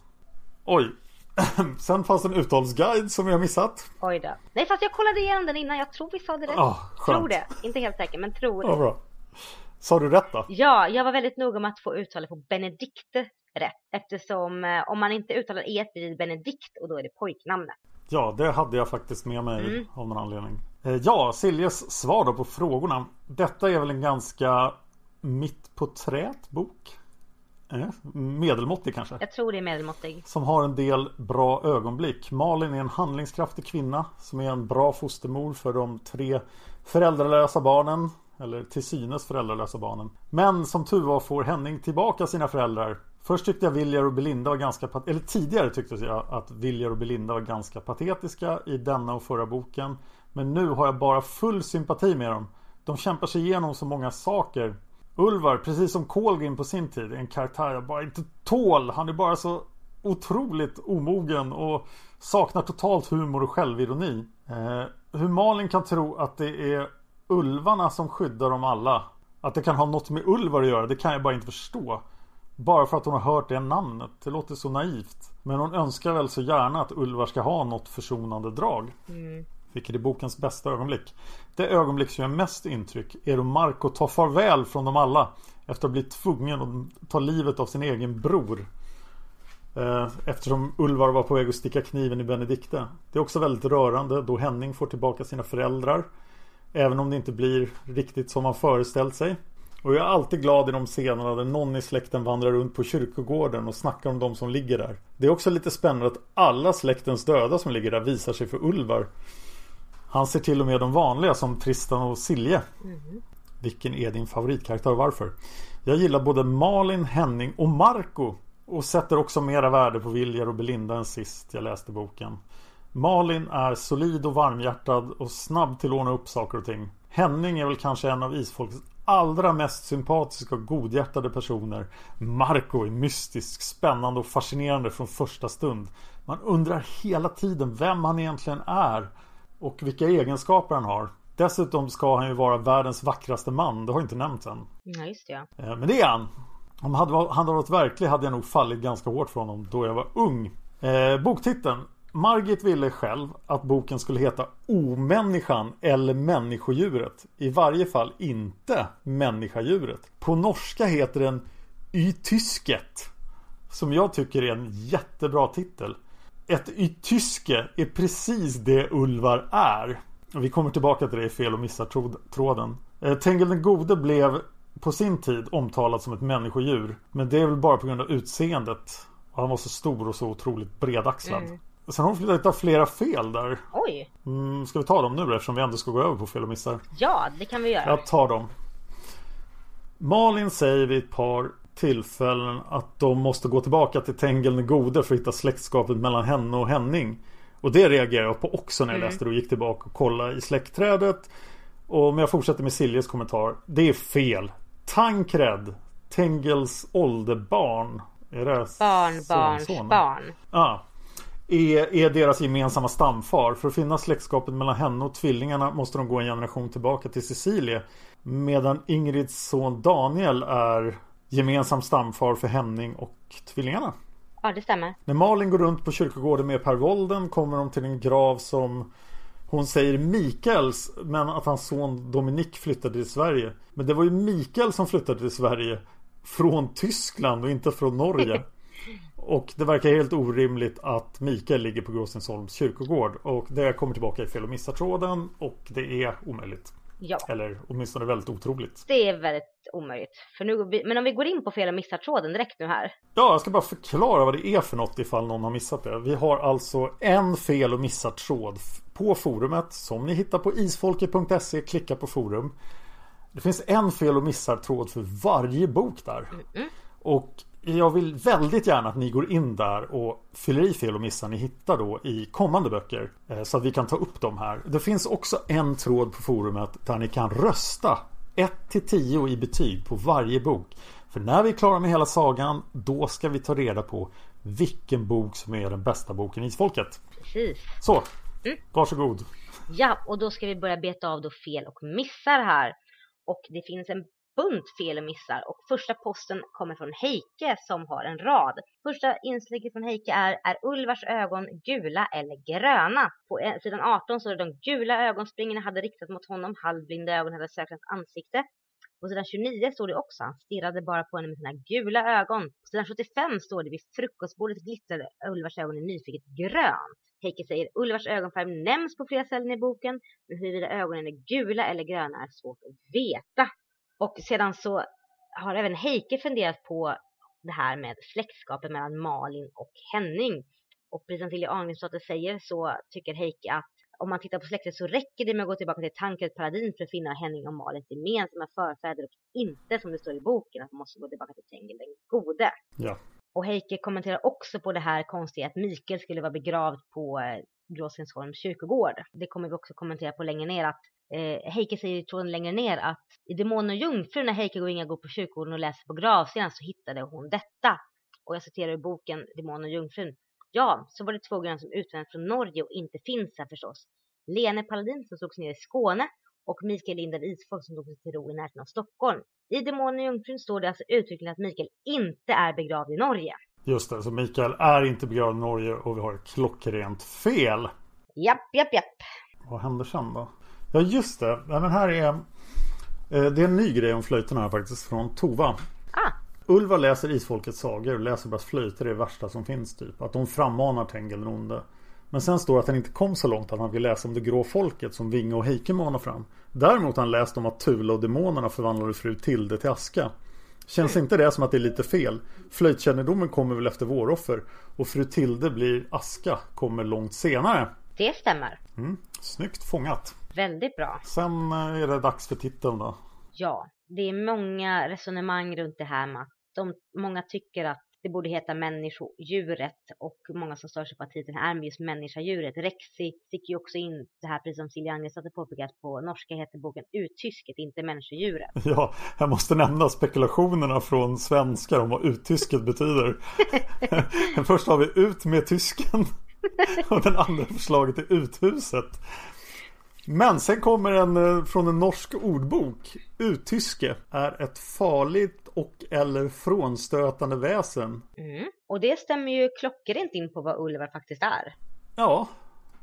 Oj. sen fanns en uttalsguide som jag missat.
Oj då. Nej fast jag kollade igenom den innan. Jag tror vi sa det rätt. Ah, tror det. Inte helt säker men tror det.
Ja, bra. Sa du rätt då?
Ja, jag var väldigt noga med att få uttalet på Benedikte rätt. Eftersom eh, om man inte uttalar e blir det Benedikt och då är det pojknamnet.
Ja, det hade jag faktiskt med mig mm. av någon anledning. Eh, ja, Siljes svar då på frågorna. Detta är väl en ganska mitt på trät bok? Eh, medelmåttig kanske?
Jag tror det är medelmåttig.
Som har en del bra ögonblick. Malin är en handlingskraftig kvinna som är en bra fostermor för de tre föräldralösa barnen eller till synes föräldralösa barnen. Men som tur var får Henning tillbaka sina föräldrar. Först tyckte jag Viljar och Belinda var ganska eller tidigare tyckte jag att Viljar och Belinda var ganska patetiska i denna och förra boken. Men nu har jag bara full sympati med dem. De kämpar sig igenom så många saker. Ulvar, precis som Kolgrim på sin tid, är en karaktär jag bara inte tål. Han är bara så otroligt omogen och saknar totalt humor och självironi. Eh, hur Malin kan tro att det är ulvarna som skyddar dem alla. Att det kan ha något med ulvar att göra, det kan jag bara inte förstå. Bara för att hon har hört det namnet. Det låter så naivt. Men hon önskar väl så gärna att ulvar ska ha något försonande drag. Mm. Vilket är bokens bästa ögonblick. Det ögonblick som gör mest intryck är då Marco tar farväl från dem alla. Efter att blivit tvungen att ta livet av sin egen bror. Eh, eftersom Ulvar var på väg att sticka kniven i Benedikte. Det är också väldigt rörande då Henning får tillbaka sina föräldrar. Även om det inte blir riktigt som man föreställt sig. Och jag är alltid glad i de scenerna där någon i släkten vandrar runt på kyrkogården och snackar om de som ligger där. Det är också lite spännande att alla släktens döda som ligger där visar sig för Ulvar. Han ser till och med de vanliga som Tristan och Silje. Mm. Vilken är din favoritkaraktär och varför? Jag gillar både Malin, Henning och Marco och sätter också mera värde på Viljar och Belinda än sist jag läste boken. Malin är solid och varmhjärtad och snabb till att ordna upp saker och ting. Henning är väl kanske en av Isfolks allra mest sympatiska och godhjärtade personer. Marco är mystisk, spännande och fascinerande från första stund. Man undrar hela tiden vem han egentligen är och vilka egenskaper han har. Dessutom ska han ju vara världens vackraste man. Det har inte nämnts än.
Ja, just det. Ja.
Eh, Men det är han. Om han hade varit verklig hade jag nog fallit ganska hårt för honom då jag var ung. Eh, boktiteln. Margit ville själv att boken skulle heta Omänniskan eller Människodjuret. I varje fall inte Människadjuret. På norska heter den Ytysket. Som jag tycker är en jättebra titel. Ett ytyske är precis det ulvar är. Vi kommer tillbaka till det i fel och missar tråden. Eh, Tengil den gode blev på sin tid omtalad som ett människodjur. Men det är väl bara på grund av utseendet. Och han var så stor och så otroligt bredaxlad.
Mm.
Sen har hon hittat flera fel där.
Oj!
Mm, ska vi ta dem nu då, eftersom vi ändå ska gå över på fel och missar?
Ja, det kan vi göra.
Jag tar dem. Malin säger vid ett par tillfällen att de måste gå tillbaka till Tengil den gode för att hitta släktskapet mellan henne och Henning. Och det reagerade jag på också när jag
Mm.
läste det och gick tillbaka och kollade i släktträdet. Och om jag fortsätter med Siljes kommentar. Det är fel. Tankred, Tengils ålderbarn. Är det
Barn, barn, barn.
Ja. Är, är deras gemensamma stamfar. För att finna släktskapet mellan henne och tvillingarna måste de gå en generation tillbaka till Cecilie. Medan Ingrids son Daniel är gemensam stamfar för Henning och tvillingarna.
Ja, det stämmer.
När Malin går runt på kyrkogården med Per Wolden kommer de till en grav som hon säger Mikaels men att hans son Dominik flyttade till Sverige. Men det var ju Mikael som flyttade till Sverige från Tyskland och inte från Norge. Och det verkar helt orimligt att Mikael ligger på Gråstensholms kyrkogård. Och det kommer tillbaka i fel och missar-tråden och det är omöjligt.
Ja.
Eller åtminstone väldigt otroligt.
Det är väldigt omöjligt. För nu, men om vi går in på fel och missar tråden direkt nu här.
Ja, jag ska bara förklara vad det är för något ifall någon har missat det. Vi har alltså en fel och missat tråd på forumet som ni hittar på isfolket.se. Klicka på forum. Det finns en fel och missar tråd för varje bok där. Och jag vill väldigt gärna att ni går in där och fyller i fel och missar ni hittar då i kommande böcker. eh, Så att vi kan ta upp dem här. Det finns också en tråd på forumet där ni kan rösta 1 till 10 i betyg på varje bok. För när vi är klara med hela sagan då ska vi ta reda på vilken bok som är den bästa boken i Isfolket.
Precis.
Så, varsågod.
Ja, och då ska vi börja beta av då fel och missar här. Och det finns en bunt fel och missar. Och första posten kommer från Heike som har en rad. Första inlägget från Heike är Är Ulvars ögon gula eller gröna? På sidan 18 står det de gula ögonspringorna hade riktat mot honom. Halvblinda ögon hade sökt hans ansikte. På sidan 29 står det också, han stirrade bara på henne med sina gula ögon. På sidan 75 står det, vid frukostbordet glittrade Ulvars ögon i nyfiket grönt. Heike säger, Ulvars ögonfärg nämns på flera ställen i boken, men huruvida ögonen är gula eller gröna är svårt att veta. Och sedan så har även Heike funderat på det här med släktskapet mellan Malin och Henning. Och precis som Silja Arngrimsdotter säger så tycker Heike att om man tittar på släktet så räcker det med att gå tillbaka till Tankred Paladin för att finna Henning och Malins gemensamma förfäder och inte som det står i boken att man måste gå tillbaka till Tengil den gode.
Ja.
Och Heike kommenterar också på det här konstiga att Mikael skulle vara begravd på eh, Gråsensholms Gråstensholms kyrkogård. Det kommer vi också kommentera på längre ner att eh, Heike säger i tråden längre ner att i Demonen och Jungfrun när Heike och Inga går på kyrkogården och läser på gravstenen så hittade hon detta. Och jag citerar ur boken Demonen och Jungfrun. Ja, så var det två gröna som utvände från Norge och inte finns här förstås. Lene Paladin som slogs ner i Skåne och Mikael Linden Isfolk som tog sig till ro i närheten av Stockholm. I Demonen och Jungfrun står det alltså uttryckligen att Mikael inte är begravd i Norge.
Just det, så Mikael är inte begravd i Norge och vi har ett klockrent fel.
Japp, japp, japp.
Vad händer sen då? Ja just det, ja, men här är eh, Det är en ny grej om flöjterna här faktiskt från Tova.
Ah.
Ulva läser Isfolkets sagor och läser bara att flöjter är det värsta som finns typ. Att de frammanar Tengil den onde. Men sen står det att han inte kom så långt att han vill läsa om det grå folket som Vinge och Heike manar fram. Däremot har han läst om att Tula och demonerna förvandlade fru Tilde till aska. Känns inte det som att det är lite fel? Flöjtkännedomen kommer väl efter våroffer och fru Tilde blir aska kommer långt senare.
Det stämmer.
Mm, snyggt fångat.
Väldigt bra.
Sen eh, är det dags för titeln då.
Ja, det är många resonemang runt det här med att de, många tycker att det borde heta människodjuret och många som stör sig på att titeln är just människa-djuret. Rexi sticker ju också in det här precis som Silja Agnesdotter påpekat på norska heter boken Uttysket, inte människa-djuret.
Ja, jag måste nämna spekulationerna från svenskar om vad uttysket betyder. Först har vi ut med tysken och den andra förslaget är uthuset. Men sen kommer en eh, från en norsk ordbok. Uttyske är ett farligt och eller frånstötande väsen.
Mm. Och det stämmer ju klockrent in på vad ulvar faktiskt är.
Ja,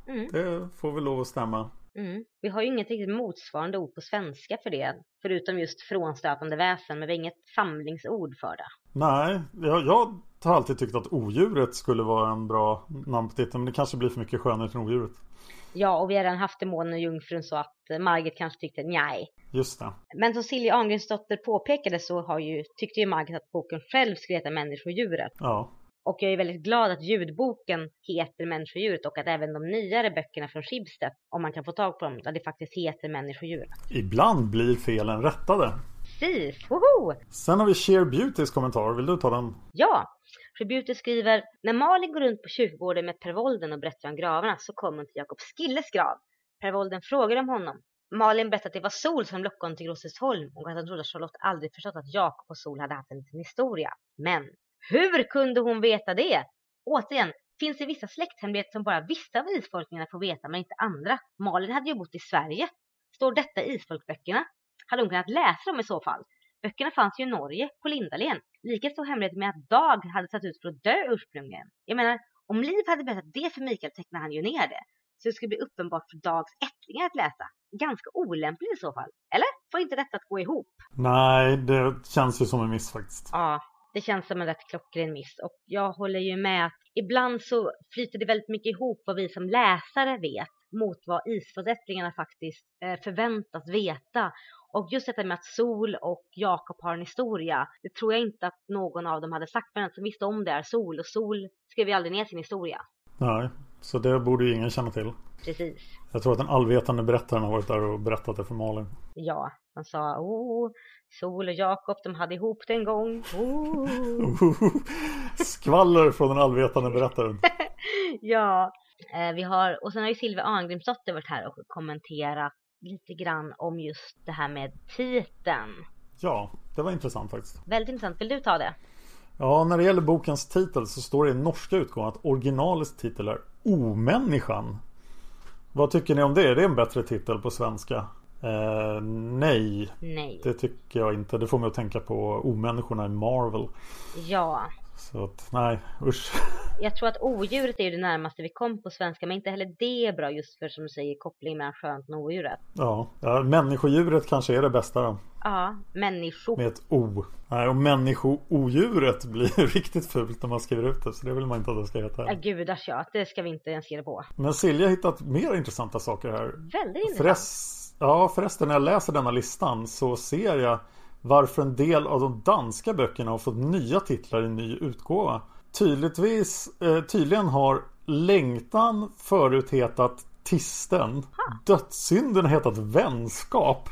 Mm.
det får väl lov att stämma.
Mm. Vi har ju inget riktigt motsvarande ord på svenska för det. Förutom just frånstötande väsen, men vi har inget samlingsord för det.
Nej, jag, jag har alltid tyckt att odjuret skulle vara en bra namn på titeln. Men det kanske blir för mycket skönhet än odjuret.
Ja, och vi har redan haft det månen och jungfrun så att Margit kanske tyckte nej.
Just det.
Men som Silja Ahlgrensdotter påpekade så har ju, tyckte ju Margit att boken själv skulle heta Människodjuret.
Ja.
Och jag är väldigt glad att ljudboken heter Människodjuret och att även de nyare böckerna från Schibsted, om man kan få tag på dem, där det faktiskt heter Människodjuret.
Ibland blir felen rättade.
Precis, woho!
Sen har vi Sheer Beautys kommentar. Vill du ta den?
Ja! Tributer skriver När Malin går runt på kyrkogården med Pervolden och berättar om gravarna så kommer hon till Jakob Skilles grav. Pervolden frågar om honom. Malin berättar att det var Sol som lockade honom till Grossesholm och att han trodde att Charlotte aldrig förstått att Jakob och Sol hade haft en liten historia. Men hur kunde hon veta det? Återigen, finns det vissa släkthemligheter som bara vissa av isfolkningarna får veta men inte andra? Malin hade ju bott i Sverige. Står detta i isfolkböckerna? Hade hon kunnat läsa dem i så fall? Böckerna fanns ju i Norge, på Lindalen. Lika stor hemlighet med att Dag hade satt ut för att dö ursprungligen. Jag menar, om Liv hade berättat det för Mikael tecknade han ju ner det. Så det skulle bli uppenbart för Dags ättlingar att läsa. Ganska olämpligt i så fall. Eller? Får inte detta att gå ihop?
Nej, det känns ju som en miss faktiskt.
Ja, det känns som en rätt klockren miss. Och jag håller ju med att ibland så flyter det väldigt mycket ihop vad vi som läsare vet mot vad isfolksättlingarna faktiskt eh, förväntas veta. Och just detta med att Sol och Jakob har en historia, det tror jag inte att någon av dem hade sagt, men den som visste om det är Sol, och Sol skrev ju aldrig ner sin historia.
Nej, så det borde ju ingen känna till.
Precis.
Jag tror att den allvetande berättaren har varit där och berättat det för Malin.
Ja, han sa, oh, Sol och Jakob, de hade ihop det en gång. Oh.
Skvaller från den allvetande berättaren.
ja, eh, vi har, och sen har ju Silvia Arngrimsdotter varit här och kommenterat lite grann om just det här med titeln.
Ja, det var intressant faktiskt.
Väldigt intressant. Vill du ta det?
Ja, när det gäller bokens titel så står det i norska utgåvan att originalets titel är Omänniskan. Vad tycker ni om det? Är det en bättre titel på svenska? Eh, nej.
Nej.
Det tycker jag inte. Det får mig att tänka på omänniskorna i Marvel.
Ja.
Så att nej, usch.
Jag tror att odjuret är ju det närmaste vi kom på svenska, men inte heller det är bra just för som du säger koppling mellan skönt och odjuret.
Ja, ja människodjuret kanske är det bästa då.
Ja, människo.
Med ett O. Nej, och människo-odjuret blir riktigt fult när man skriver ut det. Så det vill man inte att det ska heta.
Ja, gudars ja. Det ska vi inte ens ge det på.
Men Silja har hittat mer intressanta saker här.
Väldigt intressant.
Förrest, ja, förresten när jag läser denna listan så ser jag varför en del av de danska böckerna har fått nya titlar i ny utgåva. Tydligtvis, eh, tydligen har Längtan förut hetat Tisten. Dödssynden har hetat Vänskap.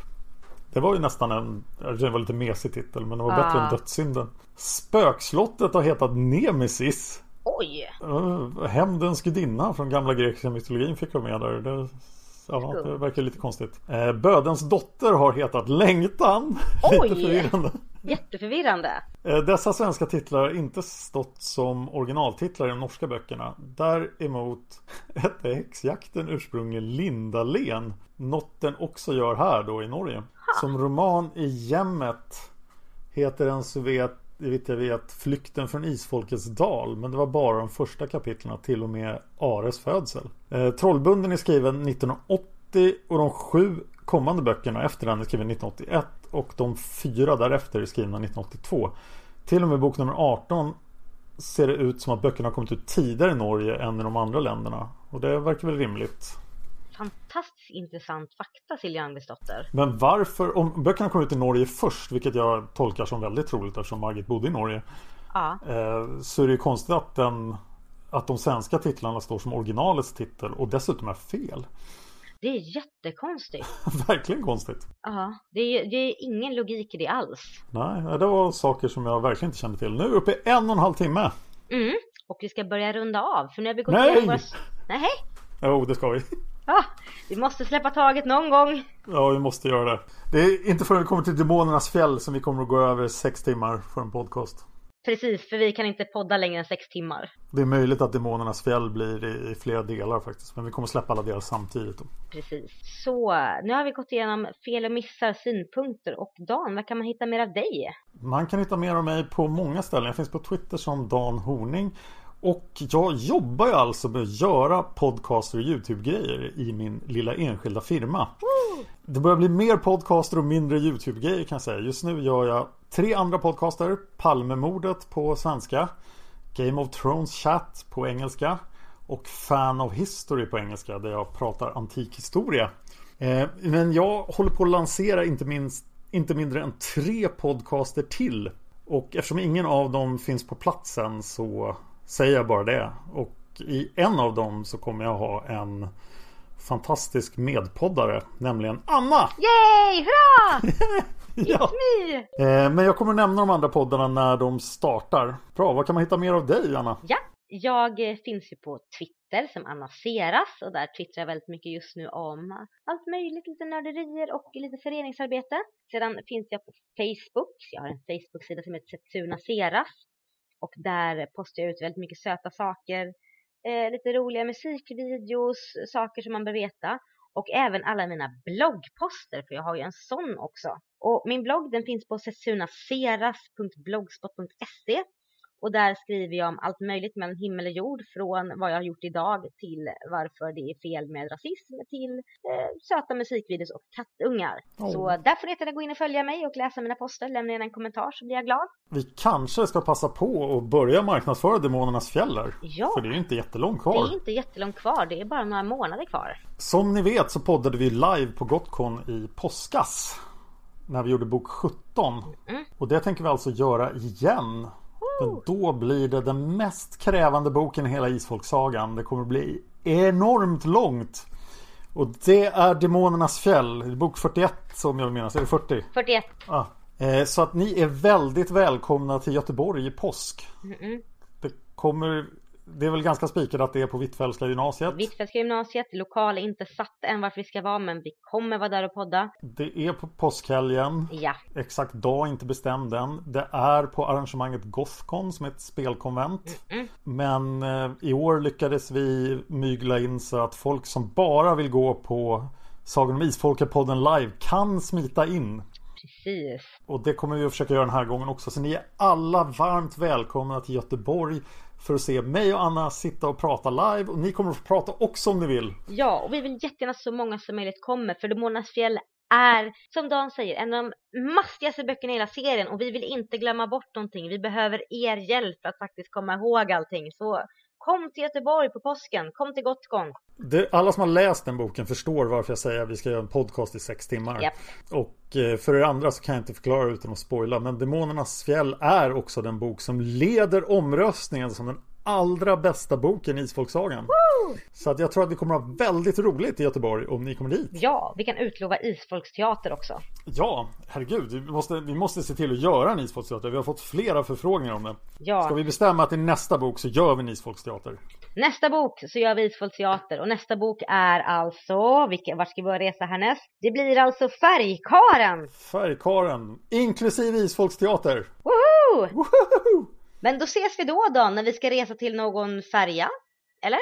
Det var ju nästan en, det var lite mesig titel men det var bättre
Ah.
än Dödssynden. Spökslottet har hetat Nemesis.
Oj!
Uh, Hämndens gudinna från gamla grekiska mytologin fick vara med där. Det, ja, det verkar lite konstigt. Eh, Bödens dotter har hetat Längtan.
Oj!
lite förvirrande.
Jätteförvirrande.
Eh, Dessa svenska titlar har inte stått som originaltitlar i de norska böckerna. Däremot hette häxjakten ursprungligen Lindalen. Något den också gör här då i Norge. Som roman i Jämmet heter den så vet, vitt jag vet Flykten från Isfolkets dal. Men det var bara de första kapitlen till och med Ares födsel. Eh, Trollbunden är skriven 1980 och de sju kommande böckerna efter den är skriven 1981 och de fyra därefter är skrivna 1982. Till och med bok nummer 18 ser det ut som att böckerna har kommit ut tidigare i Norge än i de andra länderna. Och det verkar väl rimligt.
Fantastiskt intressant fakta Silja Agnesdotter.
Men varför, om böckerna kom ut i Norge först, vilket jag tolkar som väldigt troligt eftersom Margit bodde i Norge.
Ja.
Eh, så är det ju konstigt att, den, att de svenska titlarna står som originalets titel och dessutom är fel.
Det är jättekonstigt.
verkligen konstigt.
Ja, det är, det är ingen logik i det alls.
Nej, det var saker som jag verkligen inte kände till. Nu är vi uppe i en och en halv timme.
Mm, och vi ska börja runda av för nu har vi gått
Nej!
igenom våra... Nej!
Jo, det ska vi.
Ja, vi måste släppa taget någon gång.
Ja, vi måste göra det. Det är inte förrän vi kommer till Demonernas fjäll som vi kommer att gå över sex timmar för en podcast.
Precis, för vi kan inte podda längre än sex timmar.
Det är möjligt att Demonernas fjäll blir i, i flera delar faktiskt. Men vi kommer släppa alla delar samtidigt. Då.
Precis. Så, nu har vi gått igenom fel och missar, synpunkter och Dan, vad kan man hitta mer av dig?
Man kan hitta mer av mig på många ställen. Jag finns på Twitter som Dan Horning. Och jag jobbar ju alltså med att göra podcaster och YouTube-grejer i min lilla enskilda firma. Det börjar bli mer podcaster och mindre YouTube-grejer kan jag säga. Just nu gör jag tre andra podcaster. Palmemordet på svenska. Game of Thrones Chat på engelska. Och Fan of History på engelska där jag pratar antik historia. Eh, Men jag håller på att lansera inte, minst, inte mindre än tre podcaster till. Och eftersom ingen av dem finns på platsen så säger jag bara det. Och i en av dem så kommer jag ha en fantastisk medpoddare, nämligen Anna!
Yay! Hurra!
Ja.
Me!
Eh, Men jag kommer nämna de andra poddarna när de startar. Bra, vad kan man hitta mer av dig Anna?
Ja, jag eh, finns ju på Twitter som Anna Seras och där twittrar jag väldigt mycket just nu om allt möjligt, lite nörderier och lite föreningsarbete. Sedan finns jag på Facebook, jag har en Facebook-sida som heter Setsuna Seras och där postar jag ut väldigt mycket söta saker, eh, lite roliga musikvideos, saker som man bör veta och även alla mina bloggposter för jag har ju en sån också. Och min blogg den finns på setsunaseras.blogspot.se och där skriver jag om allt möjligt mellan himmel och jord från vad jag har gjort idag till varför det är fel med rasism till eh, söta musikvideos och kattungar.
Oh.
Så där får ni jättegärna gå in och följa mig och läsa mina poster. Lämna gärna en kommentar så blir jag glad.
Vi kanske ska passa på att börja marknadsföra Demonernas fjäller.
Ja.
För det är ju inte jättelångt
Det
kvar.
är inte jättelångt kvar, det är bara några månader kvar.
Som ni vet så poddade vi live på Gotcon i påskas. När vi gjorde bok 17.
Mm.
Och det tänker vi alltså göra igen. Men då blir det den mest krävande boken i hela Isfolksagan. Det kommer bli enormt långt. Och det är Demonernas fjäll. Bok 41 som jag minns. Är det 40?
41.
Ah. Eh, Så att ni är väldigt välkomna till Göteborg i påsk.
Mm-mm.
Det kommer Det är väl ganska spikat att det är på Hvitfeldtska gymnasiet.
Hvitfeldtska gymnasiet, lokal är inte satt än varför vi ska vara men vi kommer vara där och podda.
Det är på påskhelgen.
Ja.
Exakt dag inte bestämd än. Det är på arrangemanget Gothcon som är ett spelkonvent.
Mm.
Men eh, i år lyckades vi mygla in så att folk som bara vill gå på Sagan om Isfolket-podden live kan smita in.
Precis.
Och det kommer vi att försöka göra den här gången också. Så ni är alla varmt välkomna till Göteborg för att se mig och Anna sitta och prata live. Och ni kommer att få prata också om ni vill.
Ja, och vi vill jättegärna så många som möjligt kommer för Demonernas fjäll är, som Dan säger, en av de mastigaste böckerna i hela serien och vi vill inte glömma bort någonting. Vi behöver er hjälp för att faktiskt komma ihåg allting. Så kom till Göteborg på påsken, kom till Gotcon.
Det, alla som har läst den boken förstår varför jag säger att vi ska göra en podcast i sex timmar.
Japp.
Och eh, för er andra så kan jag inte förklara utan att spoila. Men Demonernas fjäll är också den bok som leder omröstningen som den allra bästa boken i Isfolksagan. Så att jag tror att vi kommer att ha väldigt roligt i Göteborg om ni kommer dit.
Ja, vi kan utlova isfolksteater också.
Ja, herregud. Vi måste, vi måste se till att göra en isfolksteater. Vi har fått flera förfrågningar om det.
Ja.
Ska vi bestämma att i nästa bok så gör vi en isfolksteater?
Nästa bok så gör vi isfolksteater och nästa bok är alltså, vilken, vart ska vi börja resa härnäst? Det blir alltså Färgkaren!
Färgkaren, inklusive isfolksteater.
Woho!
Woho!
Men då ses vi då då när vi ska resa till någon färja? Eller?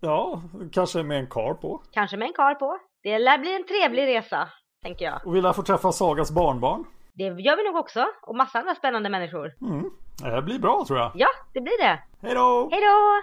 Ja, kanske med en kar på.
Kanske med en kar på. Det lär bli en trevlig resa, tänker jag.
Och vi lär få träffa Sagas barnbarn.
Det gör vi nog också. Och massa andra spännande människor.
Mm. Det blir bra tror jag.
Ja, det blir det.
Hej då!
Hej då!